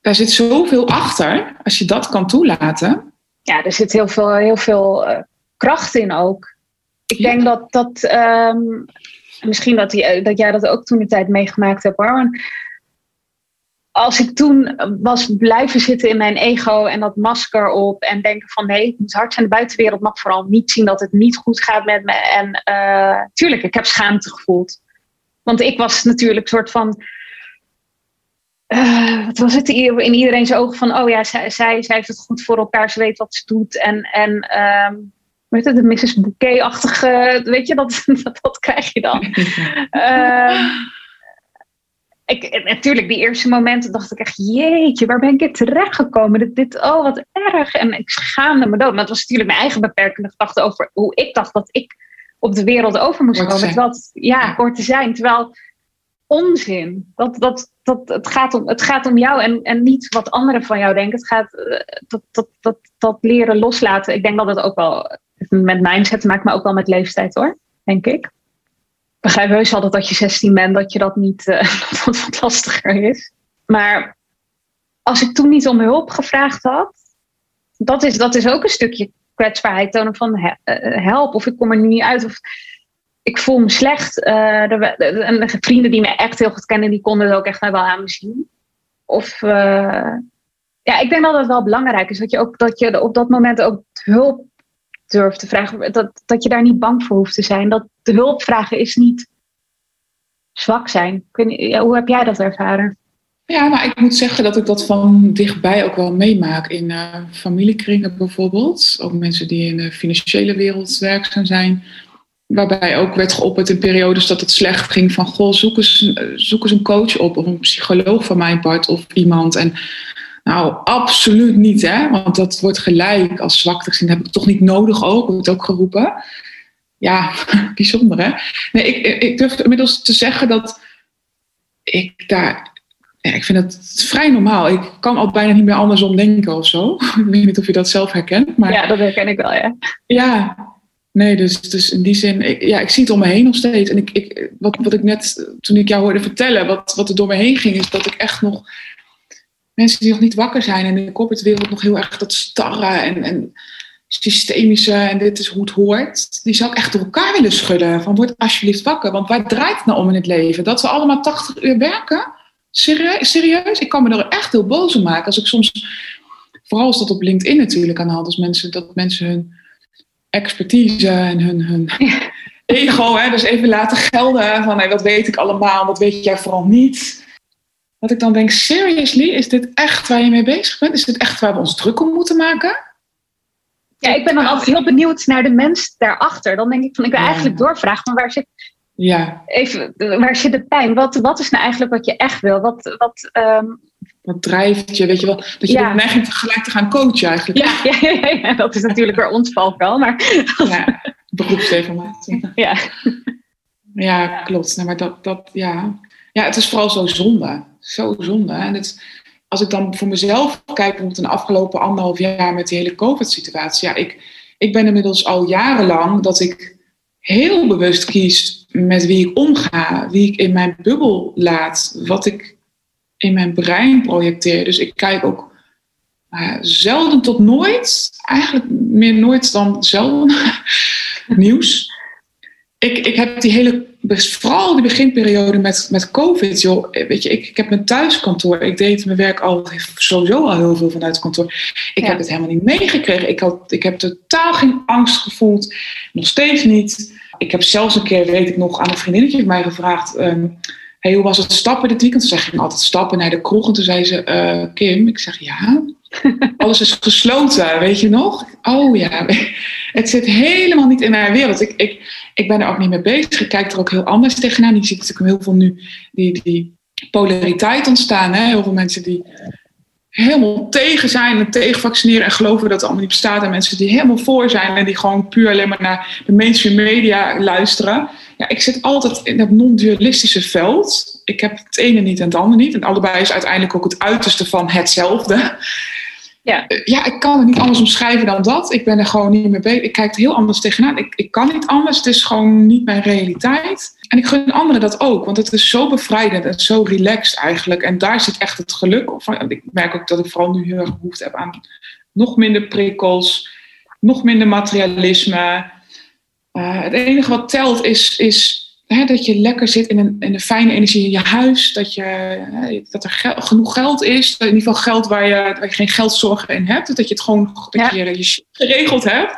daar zit zoveel achter. Als je dat kan toelaten. Ja, er zit heel veel, heel veel uh, kracht in ook. Ik denk dat dat. Um, misschien dat, die, dat jij dat ook toen de tijd meegemaakt hebt hoor. Als ik toen was blijven zitten in mijn ego en dat masker op en denken van nee, ik moet hard zijn, de buitenwereld mag vooral niet zien dat het niet goed gaat met me. En uh, tuurlijk, ik heb schaamte gevoeld. Want ik was natuurlijk een soort van, uh, wat was het, in iedereen's ogen van oh ja, zij, zij, zij heeft het goed voor elkaar, ze weet wat ze doet. En, en um, weet het, de Mrs. Bouquet-achtige, weet je, dat, [laughs] dat, dat, krijg je dan. uh, [laughs] ik, natuurlijk, die eerste momenten dacht ik echt, jeetje, waar ben ik in terechtgekomen? Dit, dit, oh, wat erg. En ik schaamde me dood. Maar het was natuurlijk mijn eigen beperkende gedachte over hoe ik dacht dat ik op de wereld over moest komen. Terwijl ja, hoort te zijn. Terwijl onzin. Dat, dat, dat, het, gaat om, het gaat om jou en, en niet wat anderen van jou denken. Het gaat uh, dat, dat, dat, dat leren loslaten. Ik denk dat het ook wel met mindset te maken, maar ook wel met leeftijd hoor, denk ik begrijp heus wel dat je 16 bent, dat je dat niet [laughs] uh, dat wat lastiger is. Maar als ik toen niet om hulp gevraagd had, dat is, dat is ook een stukje kwetsbaarheid tonen van eh, help of ik kom er niet uit of ik voel me slecht. Uh, de, de, de, vrienden die me echt heel goed kennen, die konden het ook echt wel aan me zien. Of ja, ik denk dat het wel belangrijk is dat je, ook, dat je op dat moment ook hulp durft te vragen. Dat, dat je daar niet bang voor hoeft te zijn. Dat de hulp vragen is niet zwak zijn. Hoe heb jij dat ervaren? Ja, nou, ik moet zeggen dat ik dat van dichtbij ook wel meemaak. In uh, familiekringen bijvoorbeeld. Ook mensen die in de financiële wereld werkzaam zijn. Waarbij ook werd geopperd in periodes dat het slecht ging van... Goh, zoek eens, zoek eens een coach op of een psycholoog van mijn part of iemand. En nou, absoluut niet, hè? want dat wordt gelijk als zwakte gezien. Dat heb ik toch niet nodig ook, wordt ook geroepen. Ja, [laughs] bijzonder hè. Nee, ik, ik durf inmiddels te zeggen dat ik daar. Ja, ik vind het vrij normaal. Ik kan al bijna niet meer andersom denken of zo. [laughs] Ik weet niet of je dat zelf herkent. Maar, ja, dat herken ik wel, ja. Ja, nee, dus, dus in die zin, ik, ja, ik zie het om me heen nog steeds. En ik, ik, wat, wat ik net, toen ik jou hoorde vertellen, wat, wat er door me heen ging, is dat ik echt nog mensen die nog niet wakker zijn en in de corporate wereld nog heel erg dat starre en, en systemische en dit is hoe het hoort, die zou ik echt door elkaar willen schudden. Van word alsjeblieft wakker, want waar draait het nou om in het leven? Dat we allemaal 80 uur werken? Serieus? serieus? Ik kan me er echt heel boos om maken. Als ik soms, vooral als dat op LinkedIn natuurlijk aan de hand mensen, dat mensen hun expertise en hun, hun ego hè, dus even laten gelden van hey, wat weet ik allemaal, wat weet jij vooral niet. Dat ik dan denk, seriously, is dit echt waar je mee bezig bent? Is dit echt waar we ons druk om moeten maken? Ja, ik ben dan altijd heel benieuwd naar de mens daarachter. Dan denk ik van, ik wil eigenlijk doorvragen, maar waar zit, ja. even, waar zit de pijn? Wat, wat is nou eigenlijk wat je echt wil? Wat, wat, um... wat drijft je? Weet je wel, dat je ja. neiging gelijk te gaan coachen eigenlijk. [laughs] Ja, ja, ja, ja, dat is natuurlijk weer ons valkuil. Maar... Ja, beroepsdeformatie. Ja. Ja, klopt. Nou, maar dat, dat, ja. Ja, het is vooral zo zonde zo zonde. En het, als ik dan voor mezelf kijk, bijvoorbeeld de afgelopen anderhalf jaar met die hele COVID-situatie. Ja, ik, ik ben inmiddels al jarenlang dat ik heel bewust kies met wie ik omga, wie ik in mijn bubbel laat, wat ik in mijn brein projecteer. Dus ik kijk ook uh, zelden tot nooit, eigenlijk meer nooit dan zelden, [laughs] nieuws. Ik, ik heb die hele vooral die beginperiode met, met COVID, joh, weet je, ik, ik heb mijn thuiskantoor. Ik deed mijn werk al sowieso al heel veel vanuit het kantoor. Ik heb het helemaal niet meegekregen. Ik, had, ik heb totaal geen angst gevoeld. Nog steeds niet. Ik heb zelfs een keer, weet ik nog, aan een vriendinnetje van mij gevraagd. Um, hey, hoe was het stappen dit weekend? Ze ging altijd stappen naar de kroeg. En toen zei ze, uh, Kim, ik zeg ja. Alles is gesloten, weet je nog? Oh ja, [laughs] het zit helemaal niet in mijn wereld. Ik, ik, ik ben er ook niet mee bezig. Ik kijk er ook heel anders tegenaan. Je ziet natuurlijk heel veel nu die, die polariteit ontstaan. Hè? Heel veel mensen die helemaal tegen zijn en tegen vaccineren en geloven dat het allemaal niet bestaat. En mensen die helemaal voor zijn en die gewoon puur alleen maar naar de mainstream media luisteren. Ja, ik zit altijd in dat non-dualistische veld. Ik heb het ene niet en het andere niet. En allebei is uiteindelijk ook het uiterste van hetzelfde. Ja. Eh, ja, ik kan het niet anders omschrijven dan dat. Ik ben er gewoon niet mee bezig. Ik kijk er heel anders tegenaan. Ik, ik kan niet anders. Het is gewoon niet mijn realiteit. En ik gun anderen dat ook, want het is zo bevrijdend en zo relaxed eigenlijk. En daar zit echt het geluk van. Ik merk ook dat ik vooral nu heel erg behoefte heb aan nog minder prikkels, nog minder materialisme. Uh, het enige wat telt is, is hè, dat je lekker zit in een, in een fijne energie in je huis. Dat, je, dat er genoeg geld is. In ieder geval geld waar je, waar je geen geldzorgen in hebt. Dat je het gewoon dat je, je geregeld hebt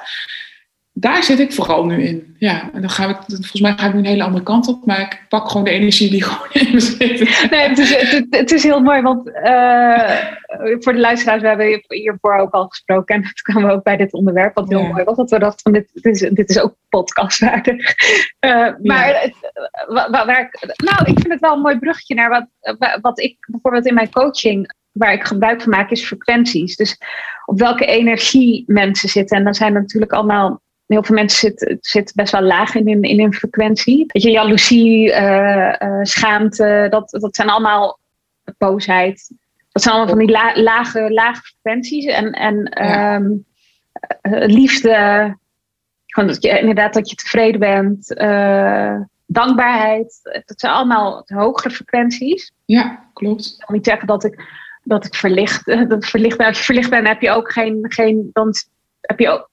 daar zit ik vooral nu in. Ja, en dan ga ik, volgens mij ga ik nu een hele andere kant op, maar ik pak gewoon de energie die [laughs] gewoon in me zit. Nee, het is, het, het is heel mooi, want uh, voor de luisteraars, we hebben hiervoor ook al gesproken en dat kwamen we ook bij dit onderwerp, wat heel ja. mooi was, dat we dachten van dit, dit, is, dit is ook podcastwaardig. Uh, maar ja. het, waar, waar ik, nou, ik vind het wel een mooi bruggetje naar wat, wat ik bijvoorbeeld in mijn coaching waar ik gebruik van maak, is frequenties. Dus op welke energie mensen zitten. En dan zijn er natuurlijk allemaal heel veel mensen zitten zit best wel laag in, in, in hun frequentie. Weet je, jaloezie, uh, uh, schaamte, dat, dat zijn allemaal boosheid. Dat zijn allemaal van die la, lage, lage frequenties. En, en ja. um, liefde, gewoon dat je, inderdaad dat je tevreden bent, dankbaarheid. Dat zijn allemaal hogere frequenties. Ja, klopt. Ik kan niet zeggen dat ik, dat ik verlicht, [laughs] dat verlicht ben. Als je verlicht bent, heb je ook geen, geen dan heb je ook,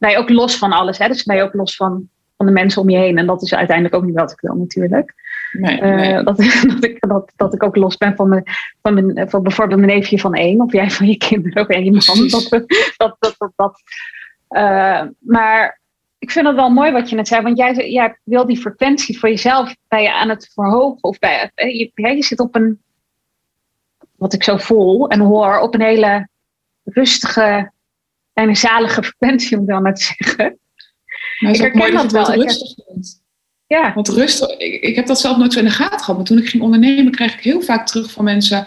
ben je ook los van alles. Hè? Dus ben je ook los van, van de mensen om je heen. En dat is uiteindelijk ook niet wat ik wil natuurlijk. Nee, nee. Uh, dat, [laughs] dat, ik, dat, dat ik ook los ben van, mijn, van, mijn, van bijvoorbeeld mijn neefje van één. Of jij van je [laughs] kinderen of en je man. Dat, dat, dat, dat, dat. Uh, maar ik vind het wel mooi wat je net zei. Want jij, jij wil die frequentie voor jezelf bij je aan het verhogen. Of bij, je, je zit op een, wat ik zo voel en hoor, op een hele rustige een zalige frequentie, om dan maar te zeggen. Nou, ik herken dat wel. Rustig. Ja. Want rust, ik, ik heb dat zelf nooit zo in de gaten gehad. Maar toen ik ging ondernemen, kreeg ik heel vaak terug van mensen.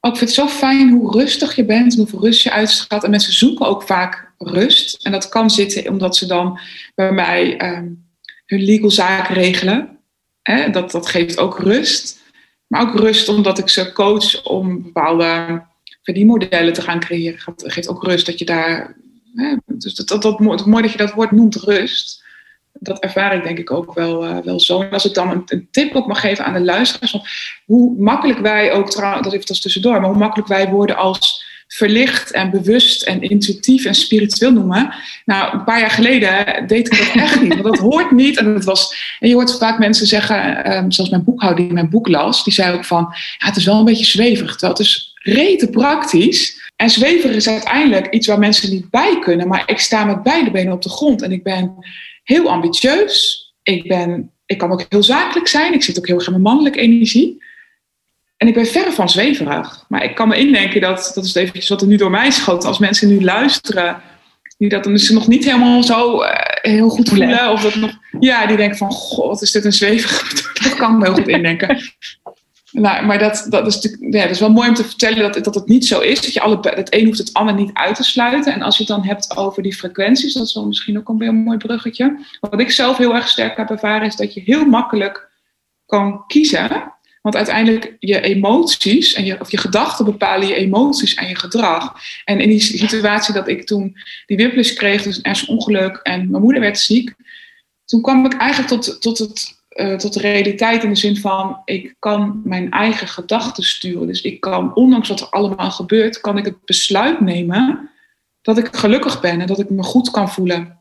Oh, ik vind het zo fijn hoe rustig je bent en hoeveel rust je uitstraalt. En mensen zoeken ook vaak rust. En dat kan zitten omdat ze dan bij mij um, hun legal zaken regelen. Hè? Dat, dat geeft ook rust. Maar ook rust omdat ik ze coach om bepaalde verdienmodellen te gaan creëren. Dat geeft ook rust dat je daar. Hè, dus dat, dat, dat, het mooi dat je dat woord noemt, rust. Dat ervaar ik denk ik ook wel, uh, wel zo. En als ik dan een, tip ook mag geven aan de luisteraars. Hoe makkelijk wij ook, trouwens, dat even als tussendoor, maar hoe makkelijk wij worden als verlicht en bewust en intuïtief en spiritueel noemen. Nou, een paar jaar geleden deed ik dat echt niet. Want dat hoort niet. En, dat was, en je hoort vaak mensen zeggen, um, zoals mijn boekhouder die mijn boek las, die zei ook van, ja, het is wel een beetje. Terwijl het is rete praktisch. En zweverig is uiteindelijk iets waar mensen niet bij kunnen. Maar ik sta met beide benen op de grond en ik ben heel ambitieus. Ik, ben, ik kan ook heel zakelijk zijn. Ik zit ook heel erg in mijn mannelijke energie. En ik ben verre van zweverig. Maar ik kan me indenken dat, dat is eventjes wat er nu door mij schoot. Als mensen nu luisteren, die dat dus nog niet helemaal zo uh, heel goed voelen. Of dat nog, ja, die denken van, god, wat is dit een zweverig. [laughs] Dat kan ik me heel goed indenken. Nou, maar dat, dat, is ja, dat is wel mooi om te vertellen dat, dat het niet zo is. Dat je alle, het een hoeft het ander niet uit te sluiten. En als je het dan hebt over die frequenties, dat is wel misschien ook een heel mooi bruggetje. Wat ik zelf heel erg sterk heb ervaren, is dat je heel makkelijk kan kiezen. Want uiteindelijk je emoties en je, of je gedachten bepalen je emoties en je gedrag. En in die situatie dat ik toen die whiplash kreeg, dus een ernstig ongeluk en mijn moeder werd ziek. Toen kwam ik eigenlijk tot, tot het uh, tot de realiteit in de zin van ik kan mijn eigen gedachten sturen. Dus ik kan, ondanks wat er allemaal gebeurt, kan ik het besluit nemen dat ik gelukkig ben en dat ik me goed kan voelen.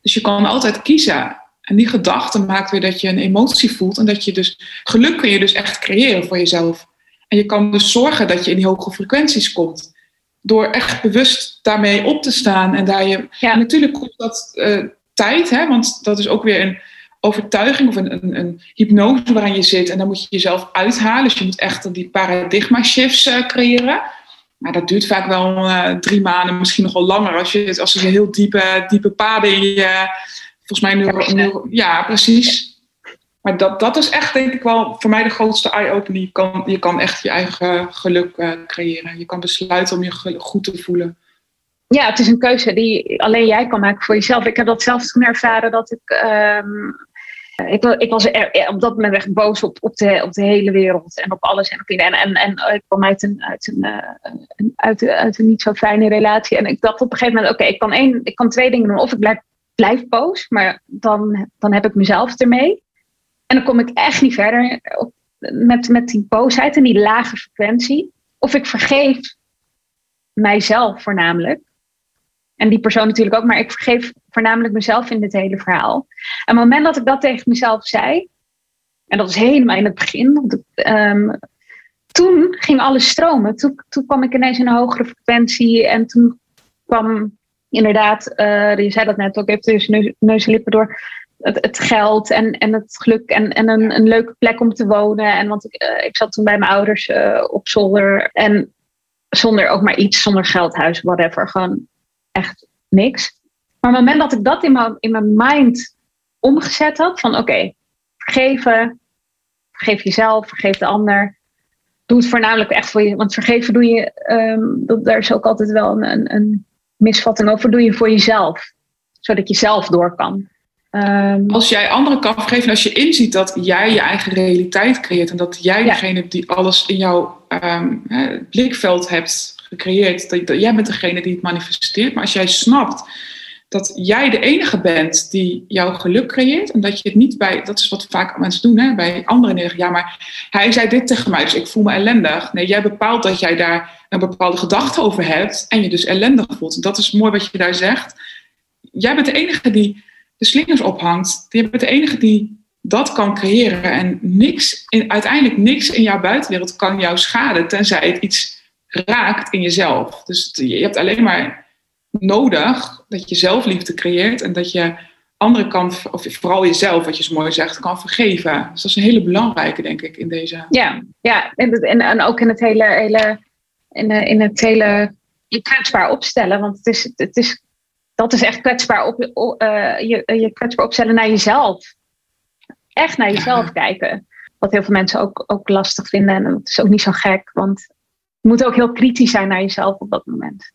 Dus je kan altijd kiezen. En die gedachte maakt weer dat je een emotie voelt en dat je dus geluk kun je dus echt creëren voor jezelf. En je kan dus zorgen dat je in die hoge frequenties komt. Door echt bewust daarmee op te staan. En daar je. Ja. natuurlijk kost dat uh, tijd, hè, want dat is ook weer een overtuiging of een, een, een, hypnose waarin je zit. En dan moet je jezelf uithalen. Dus je moet echt die paradigma shifts uh, creëren. Maar dat duurt vaak wel uh, drie maanden, misschien nog wel langer. Als je, als je heel diepe, diepe paden in je... Volgens mij nu... ja, precies. Maar dat, dat is echt denk ik wel voor mij de grootste eye-opener. Je kan, je kan echt je eigen geluk uh, creëren. Je kan besluiten om je goed te voelen ja, het is een keuze die alleen jij kan maken voor jezelf. Ik heb dat zelf toen ervaren dat ik. Um, ik, ik was op dat moment echt boos op, op, de, op de hele wereld en op alles en op iedereen. En, en, ik kwam uit een, uit, een, eh, uit, een- niet zo fijne relatie. En ik dacht op een gegeven moment, oké, ik, kan ik kan twee dingen doen. Of ik blijf, blijf boos, maar dan, dan heb ik mezelf ermee. En dan kom ik echt niet verder op, met, met die boosheid en die lage frequentie. Of ik vergeef mijzelf voornamelijk. En die persoon natuurlijk ook, maar ik vergeef voornamelijk mezelf in dit hele verhaal. En op het moment dat ik dat tegen mezelf zei, en dat is helemaal in het begin, ehm, toen ging alles stromen. Toen, toen kwam ik ineens in een hogere frequentie en toen kwam inderdaad, eh, je zei dat net ook even tussen neus, neus en lippen door, het, het geld en, en het geluk en, en een, een leuke plek om te wonen. En want ik, eh, ik zat toen bij mijn ouders eh, op zolder en zonder ook maar iets, zonder geld, huis, whatever. Gewoon echt niks. Maar op het moment dat ik dat in mijn, in mijn mind omgezet had, van oké, vergeven, vergeef jezelf, vergeef de ander. Doe het voornamelijk echt voor je, want vergeven doe je, ehm, dat, daar is ook altijd wel een, een, een misvatting over, doe je voor jezelf. Zodat je zelf door kan. Ehm, Als jij anderen kan vergeven, als je inziet dat jij je eigen realiteit creëert en dat jij Ja. degene die alles in jouw ehm, blikveld hebt gecreëerd, dat, jij bent degene die het manifesteert. Maar als jij snapt dat jij de enige bent die jouw geluk creëert en dat je het niet bij, dat is wat vaak mensen doen, hè, bij anderen neer. Ja, maar hij zei dit tegen mij, dus ik voel me ellendig. Nee, jij bepaalt dat jij daar een bepaalde gedachte over hebt en je dus ellendig voelt. Dat is mooi wat je daar zegt. Jij bent de enige die de slingers ophangt. Je bent de enige die dat kan creëren. En niks, in, uiteindelijk niks in jouw buitenwereld kan jou schaden, tenzij het iets raakt in jezelf. Dus het- je hebt alleen maar nodig dat je zelfliefde creëert en dat je anderen kan, of vooral jezelf, wat je zo mooi zegt, kan vergeven. Dus dat is een hele belangrijke, denk ik, in deze. Ja, ja en, het- en, en ook in het hele, hele, in, eh, in het hele je kwetsbaar opstellen. Want het is, het is, dat is echt kwetsbaar, op, eh, je, je kwetsbaar opstellen naar jezelf. Echt naar jezelf Ja. kijken. Wat heel veel mensen ook, ook lastig vinden. En dat is ook niet zo gek, want je moet ook heel kritisch zijn naar jezelf op dat moment.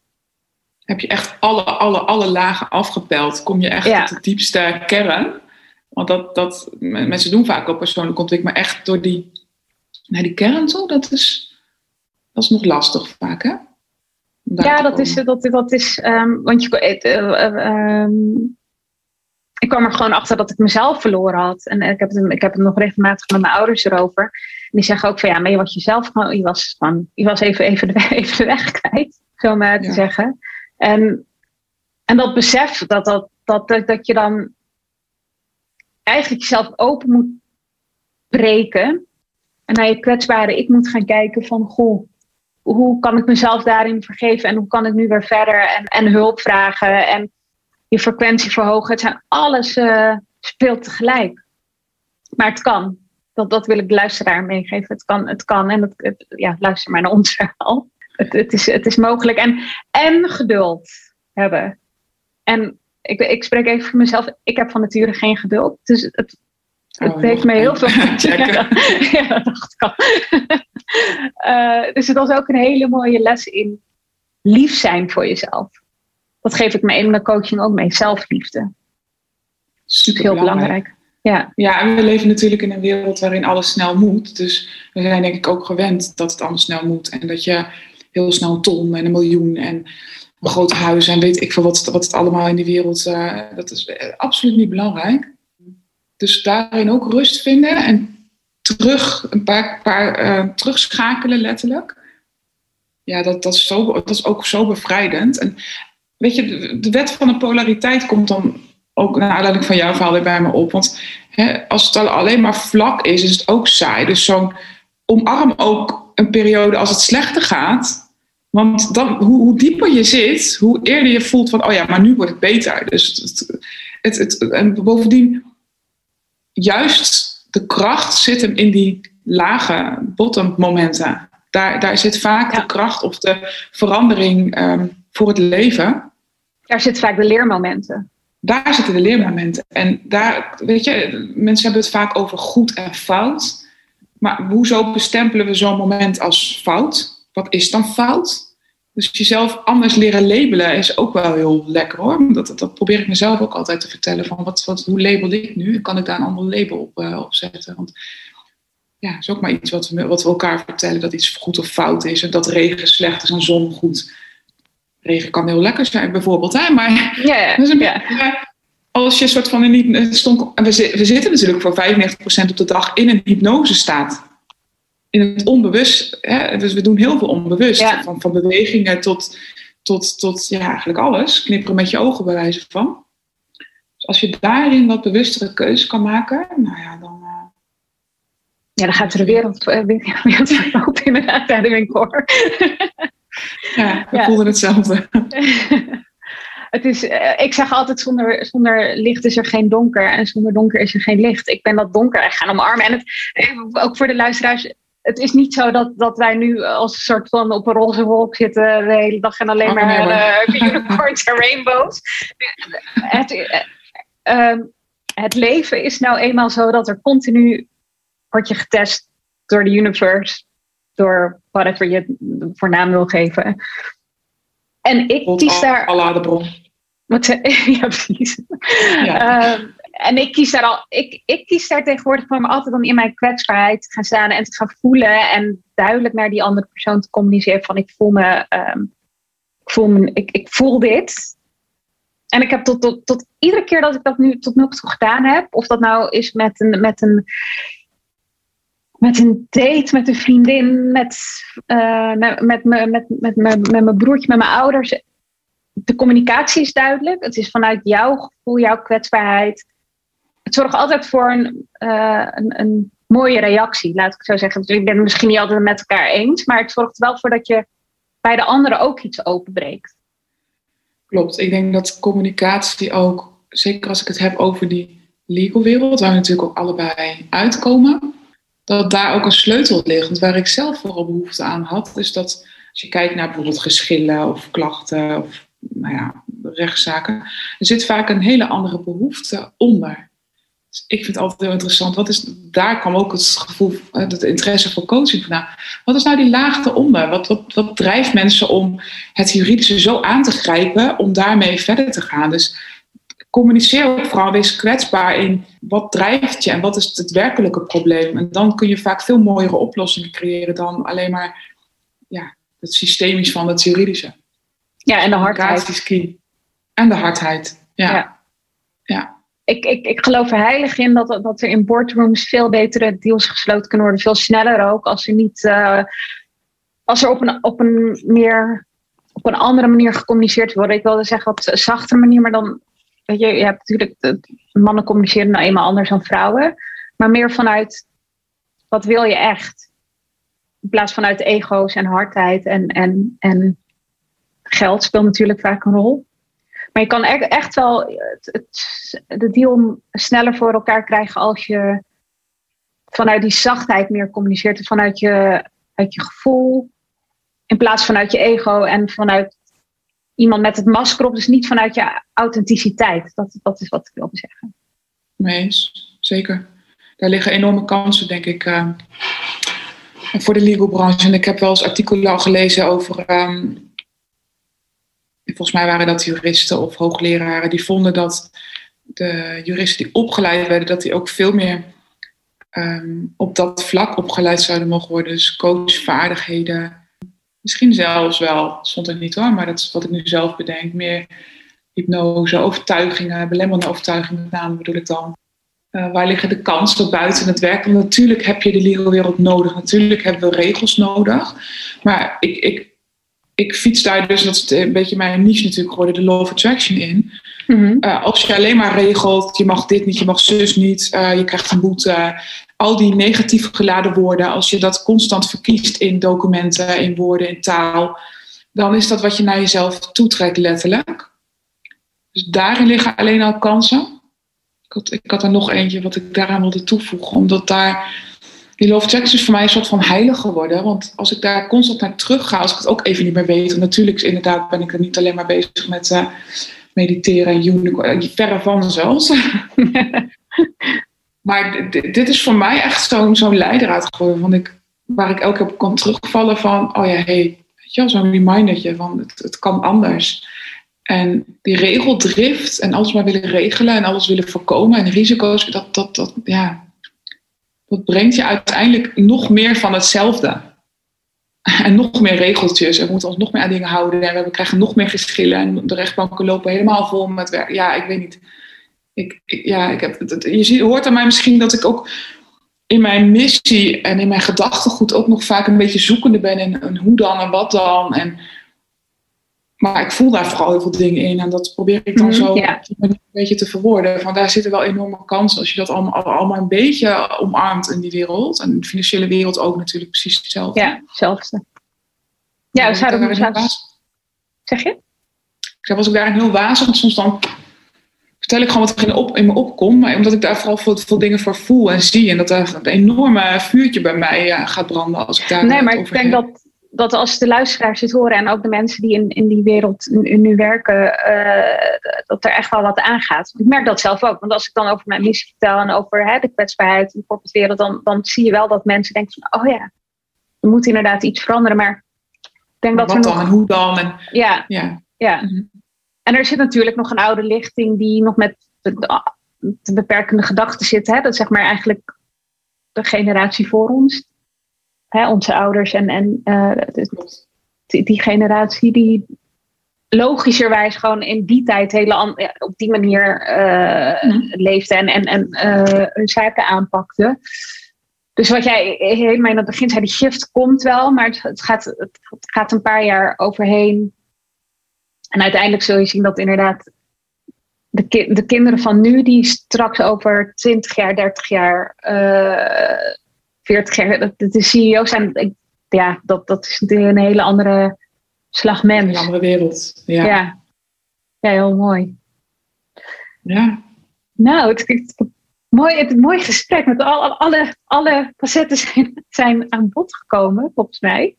Heb je echt alle, alle, alle lagen afgepeld? Kom je echt Ja. tot de diepste kern? Want dat, dat, mensen doen vaak wel persoonlijke ontwikkeling, maar echt door die, naar die kern toe, dat is, dat is nog lastig vaak, hè? Ja, dat is, dat, dat is ehm, want je, eh, eh, ehm, ik kwam er gewoon achter dat ik mezelf verloren had. En ik heb het, ik heb het nog regelmatig met mijn ouders erover. En die zeggen ook van ja, maar je was jezelf gewoon, je was, gewoon, je was even, even, de, weg- [laughs] even de weg kwijt, zo maar te Ja. zeggen. En, en dat besef dat, dat, dat, dat, dat je dan eigenlijk jezelf open moet breken. En naar je kwetsbare ik moet gaan kijken van goh, hoe kan ik mezelf daarin vergeven en hoe kan ik nu weer verder en, en hulp vragen en je frequentie verhogen. Het zijn alles eh, speelt tegelijk. Maar het kan. Dat, dat wil ik de luisteraar meegeven. Het kan, het kan. En het, het- ja, luister maar naar ons verhaal. Het, het, is, het is mogelijk. En, en geduld hebben. En ik, ik spreek even voor mezelf. Ik heb van nature geen geduld. Dus het, het Oh, heeft me heel veel. [laughs] [laughs] Ja, dat dacht ik al. [laughs] Eh, dus het was ook een hele mooie les in lief zijn voor jezelf. Dat geef ik me in mijn coaching ook mee. Zelfliefde. Super heel belangrijk. Ja, Ja, en we leven natuurlijk in een wereld waarin alles snel moet. Dus we zijn denk ik ook gewend dat het allemaal snel moet. En dat je heel snel een ton en een miljoen en een groot huis en weet ik veel wat, wat het allemaal in die wereld... eh, dat is eh, absoluut niet belangrijk. Dus daarin ook rust vinden en terug, een paar, paar eh, terugschakelen letterlijk. Ja, dat, dat, is zo, dat is ook zo bevrijdend. En weet je, de, wet van de polariteit komt dan ook naar aanleiding van jouw verhaal weer bij me op. Want hè, als het al alleen maar vlak is, is het ook saai. Dus zo'n omarm ook een periode als het slechter gaat. Want dan, hoe, hoe dieper je zit, hoe eerder je voelt van, oh ja, maar nu wordt het beter. Dus het, het, het, en bovendien, juist de kracht zit hem in die lage bottom momenten. Daar, daar zit vaak Ja. de kracht of de verandering ehm, voor het leven. daar zitten vaak de leermomenten. Daar zitten de leermomenten. En daar, weet je, mensen hebben het vaak over goed en fout. Maar hoezo bestempelen we zo'n moment als fout? Wat is dan fout? Dus jezelf anders leren labelen is ook wel heel lekker hoor. Dat, dat, dat probeer ik mezelf ook altijd te vertellen. Van wat, wat, hoe label ik nu? Kan ik daar een ander label op, uh, op zetten? Want ja, is ook maar iets wat we, wat we elkaar vertellen. Dat iets goed of fout is. En dat regen slecht is en zon goed. Regen kan heel lekker zijn bijvoorbeeld. Hè? Maar [laughs] een beetje, als je soort van in die het stond, en we, we zitten natuurlijk voor 95% op de dag in een hypnose staat. In het onbewust. Hè? Dus we doen heel veel onbewust. Van, van bewegingen tot, tot, tot ja, eigenlijk alles. Knipperen met je ogen bij wijze van. Dus als je daarin wat bewustere keuzes kan maken, nou ja, dan. eh, Ja, dan gaat er de wereld, eh, wereld weer [laughs] open inderdaad de winkel. Ja, we Ja. voelden hetzelfde. [laughs] Het is, eh, ik zeg altijd, zonder, zonder licht is er geen donker. En zonder donker is er geen licht. Ik ben dat donker echt gaan omarmen. En het, eh, ook voor de luisteraars, het is niet zo dat, dat wij nu als een soort van op een roze wolk zitten de hele dag en alleen Oh, maar eh, [laughs] unicorns en rainbows. Het, eh, ehm, het leven is nou eenmaal zo dat er continu wordt je getest door de universe, door whatever je het voor naam wil geven. En ik Rond kies daar bron. wat, [laughs] ja, precies. Ja. Ehm, en ik kies daar al, ik, ik kies daar tegenwoordig voor me altijd om in mijn kwetsbaarheid te gaan staan en te gaan voelen en duidelijk naar die andere persoon te communiceren van ik voel me, ehm, ik, voel me ik, ik voel dit. En ik heb tot, tot, tot iedere keer dat ik dat nu tot nu toe gedaan heb, of dat nou is met een, met een, met een date, met een vriendin, met, eh, met, met, met, met, mijn broertje, met mijn ouders, de communicatie is duidelijk. Het is vanuit jouw gevoel, jouw kwetsbaarheid. Het zorgt altijd voor een, eh, een, mooie reactie, laat ik zo zeggen. Dus ik ben het misschien niet altijd met elkaar eens, maar het zorgt wel voor dat je bij de anderen ook iets openbreekt. Klopt. Ik denk dat communicatie ook, zeker als ik het heb over die legal wereld, waar we natuurlijk ook allebei uitkomen, dat daar ook een sleutel ligt. Want waar ik zelf vooral behoefte aan had, is dat als je kijkt naar bijvoorbeeld geschillen of klachten of nou ja, rechtszaken, er zit vaak een hele andere behoefte onder. Dus ik vind het altijd heel interessant. Wat is, daar kwam ook het gevoel, eh, het interesse voor coaching vandaan. Wat is nou die laag eronder? Wat, wat, wat drijft mensen om het juridische zo aan te grijpen om daarmee verder te gaan? Dus communiceer ook vooral, wees kwetsbaar in wat drijft je en wat is het werkelijke probleem. En dan kun je vaak veel mooiere oplossingen creëren dan alleen maar ja, het systemisch van het juridische. Ja, en de hardheid. Communicatie is key. En de hardheid. Ja. Ja. ja. Ik, ik, ik geloof er heilig in dat, dat er in boardrooms veel betere deals gesloten kunnen worden. Veel sneller ook. Als er niet. eh, als er op een, op een meer. op een andere manier gecommuniceerd wordt. Ik wilde zeggen wat zachtere manier, maar dan. Weet je, je hebt natuurlijk. mannen communiceren nou eenmaal anders dan vrouwen. Maar meer vanuit. wat wil je echt? In plaats vanuit ego's en hardheid en, en, en geld speelt natuurlijk vaak een rol. Maar je kan e- echt wel het, het, de deal sneller voor elkaar krijgen als je vanuit die zachtheid meer communiceert. Vanuit je, uit je gevoel. In plaats vanuit je ego en vanuit iemand met het masker op. Dus niet vanuit je authenticiteit. Dat, dat is wat ik wilde zeggen. Eens, zeker. Daar liggen enorme kansen, denk ik, eh, voor de legal branche. En ik heb wel eens artikelen al gelezen over. ehm, volgens mij waren dat juristen of hoogleraren die vonden dat de juristen die opgeleid werden, dat die ook veel meer ehm, op dat vlak opgeleid zouden mogen worden. Dus coachvaardigheden. Misschien zelfs wel, stond er niet hoor, maar dat is wat ik nu zelf bedenk. Meer hypnose, overtuigingen, belemmerende overtuigingen met name bedoel ik dan. Uh, waar liggen de kansen buiten het werk? Want natuurlijk heb je de legal wereld nodig. Natuurlijk hebben we regels nodig. Maar ik, ik, ik fiets daar dus, dat is een beetje mijn niche natuurlijk geworden, de law of attraction in. Mhm. Uh, als je alleen maar regelt, je mag dit niet, je mag zus niet, uh, je krijgt een boete. Al die negatief geladen woorden, als je dat constant verkiest in documenten, in woorden, in taal, dan is dat wat je naar jezelf toetrekt letterlijk. Dus daarin liggen alleen al kansen. Ik had, ik had er nog eentje wat ik daaraan wilde toevoegen, omdat daar die love checks is voor mij een soort van heilig geworden. Want als ik daar constant naar terug ga, als ik het ook even niet meer weet, natuurlijk inderdaad ben ik er niet alleen maar bezig met uh, mediteren en unicorn, verre van zelfs. [laughs] maar dit is voor mij echt zo'n zo'n leidraad geworden, ik, waar ik elke keer op kan terugvallen van, oh ja, hé, hey, zo'n remindertje van het, het kan anders. En die regeldrift en alles maar willen regelen en alles willen voorkomen en risico's, dat, dat, dat, ja, dat brengt je uiteindelijk nog meer van hetzelfde. En nog meer regeltjes. En we moeten ons nog meer aan dingen houden. En we krijgen nog meer geschillen. En de rechtbanken lopen helemaal vol met werk. Ja, ik weet niet. Ik, ik- ja, ik heb, het- je ziet, hoort aan mij misschien dat ik ook in mijn missie en in mijn gedachtegoed ook nog vaak een beetje zoekende ben. En, en hoe dan en wat dan. En, maar ik voel daar vooral heel veel dingen in. En dat probeer ik dan Mhm, zo een beetje te verwoorden. Van daar zitten wel enorme kansen als je dat allemaal, allemaal een beetje omarmt in die wereld. En de financiële wereld ook natuurlijk precies hetzelfde. Ja, hetzelfde. Ja, we zouden Zeg je? ik was ik daarin heel wazig. Want soms dan vertel ik gewoon wat er in, op, in me opkomt. Maar omdat ik daar vooral veel, veel dingen voor voel en zie. En dat er een enorme vuurtje bij mij gaat branden als ik daar Nee, maar ik denk dat, dat als de luisteraars dit horen en ook de mensen die in, in die wereld nu, nu werken, eh, dat er echt wel wat aangaat. Ik merk dat zelf ook. Want als ik dan over mijn missie vertel en over hè, de kwetsbaarheid in de corporate wereld, dan, dan zie je wel dat mensen denken van, oh ja, er moet inderdaad iets veranderen. Maar ik denk dat wat er dan nog... en hoe dan. En, Ja, ja. ja. Mhm. En er zit natuurlijk nog een oude lichting die nog met de, de beperkende gedachten zit. Hè? Dat is zeg maar eigenlijk de generatie voor ons. Hè? Onze ouders en, en eh, die, die generatie die logischerwijs gewoon in die tijd hele op die manier Mhm. leefde en, en, en eh, hun zaken aanpakte. Dus wat jij helemaal in het begin zei, die shift komt wel, maar het, gaat, het gaat een paar jaar overheen. En uiteindelijk zul je zien dat inderdaad de, ki- de kinderen van nu, die straks over 20 jaar, 30 jaar, eh 40 jaar, dat- dat de CEO's zijn, ik- ja, dat, dat is natuurlijk een hele andere slag Een mens. andere wereld. Ja. Ja. heel mooi. ja. Nou, het, het, mooi, het mooi gesprek met al, al- alle, alle facetten zijn, zijn aan bod gekomen, volgens mij.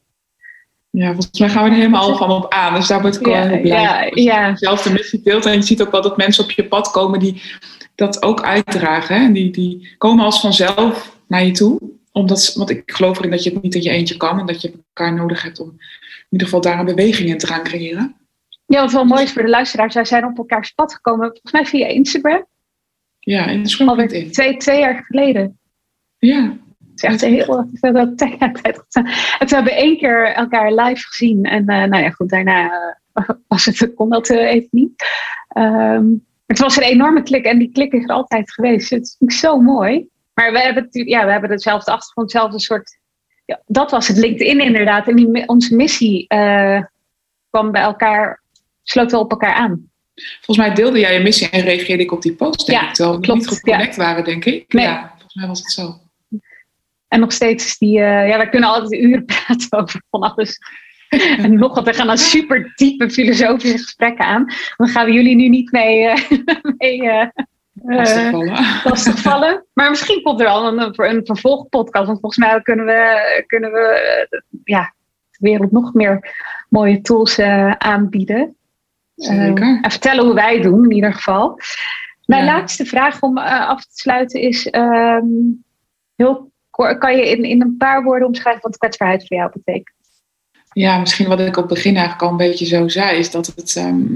Volgens mij gaan we er helemaal van op aan. Dus daar word ik wel Ja, heel blij ja, van. Als je ja. zelf de missie deelt. En je ziet ook wel dat mensen op je pad komen die dat ook uitdragen. Hè? Die, die komen als vanzelf naar je toe. Omdat, want ik geloof erin dat je het niet in je eentje kan. En dat je elkaar nodig hebt om in ieder geval daar een beweging in te gaan creëren. Ja, wat wel mooi is voor de luisteraars, zij zijn op elkaars pad gekomen, volgens mij via Instagram, Ja, in Scrum alweer twee, twee jaar geleden. Ja, Het is echt een heel het hebben één keer elkaar live gezien. En eh, nou ja, goed, daarna eh, [laughs] was het, kon dat eh, even niet. Ehm, het was een enorme klik en die klik is er altijd geweest. Het is zo mooi. Maar we hebben, ja, we hebben dezelfde achtergrond, hetzelfde soort. Ja, dat was het LinkedIn inderdaad. En die, onze missie kwam bij elkaar, sloot wel op elkaar aan. volgens mij deelde jij je missie en reageerde ik op die post. Denk Ja, ik, terwijl we klopt, niet geconnect waren, denk ik. Nee. Ja, volgens mij was het zo. En nog steeds is die, eh, ja, wij kunnen altijd uren [laughs] praten over van alles. [laughs] en nog wat, we gaan dan super diepe filosofische gesprekken aan. Dan gaan we jullie nu niet mee, eh [laughs] mee vallen. lastigvallen. Maar misschien komt er al een, een vervolgpodcast. Want volgens mij kunnen we, kunnen we ja, de wereld nog meer mooie tools aanbieden. Zeker. En vertellen hoe wij doen, in ieder geval. Mijn Ja. laatste vraag om af te sluiten is: ehm, heel, kort- kan je in, in een paar woorden omschrijven wat kwetsbaarheid voor jou betekent? Ja, misschien wat ik op het begin eigenlijk al een beetje zo zei, is dat het ehm,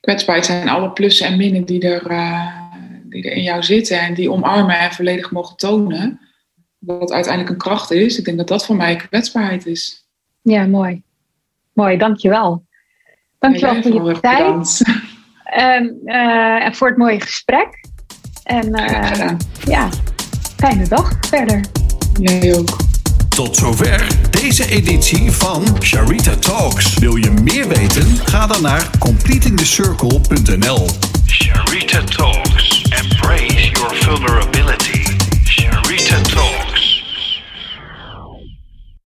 kwetsbaarheid zijn alle plussen en minnen die er, eh, die er in jou zitten en die omarmen en volledig mogen tonen. Wat uiteindelijk een kracht is. Ik denk dat dat voor mij kwetsbaarheid is. Ja, mooi. Mooi, dankjewel. Dankjewel jij voor je tijd en, [laughs] eh, en voor het mooie gesprek. En eh, ja, fijne dag verder. Jij ook. Tot zover deze editie van Sharita Talks. Wil je meer weten? Ga dan naar completingthecircle.nl. Sharita Talks. Embrace your vulnerability.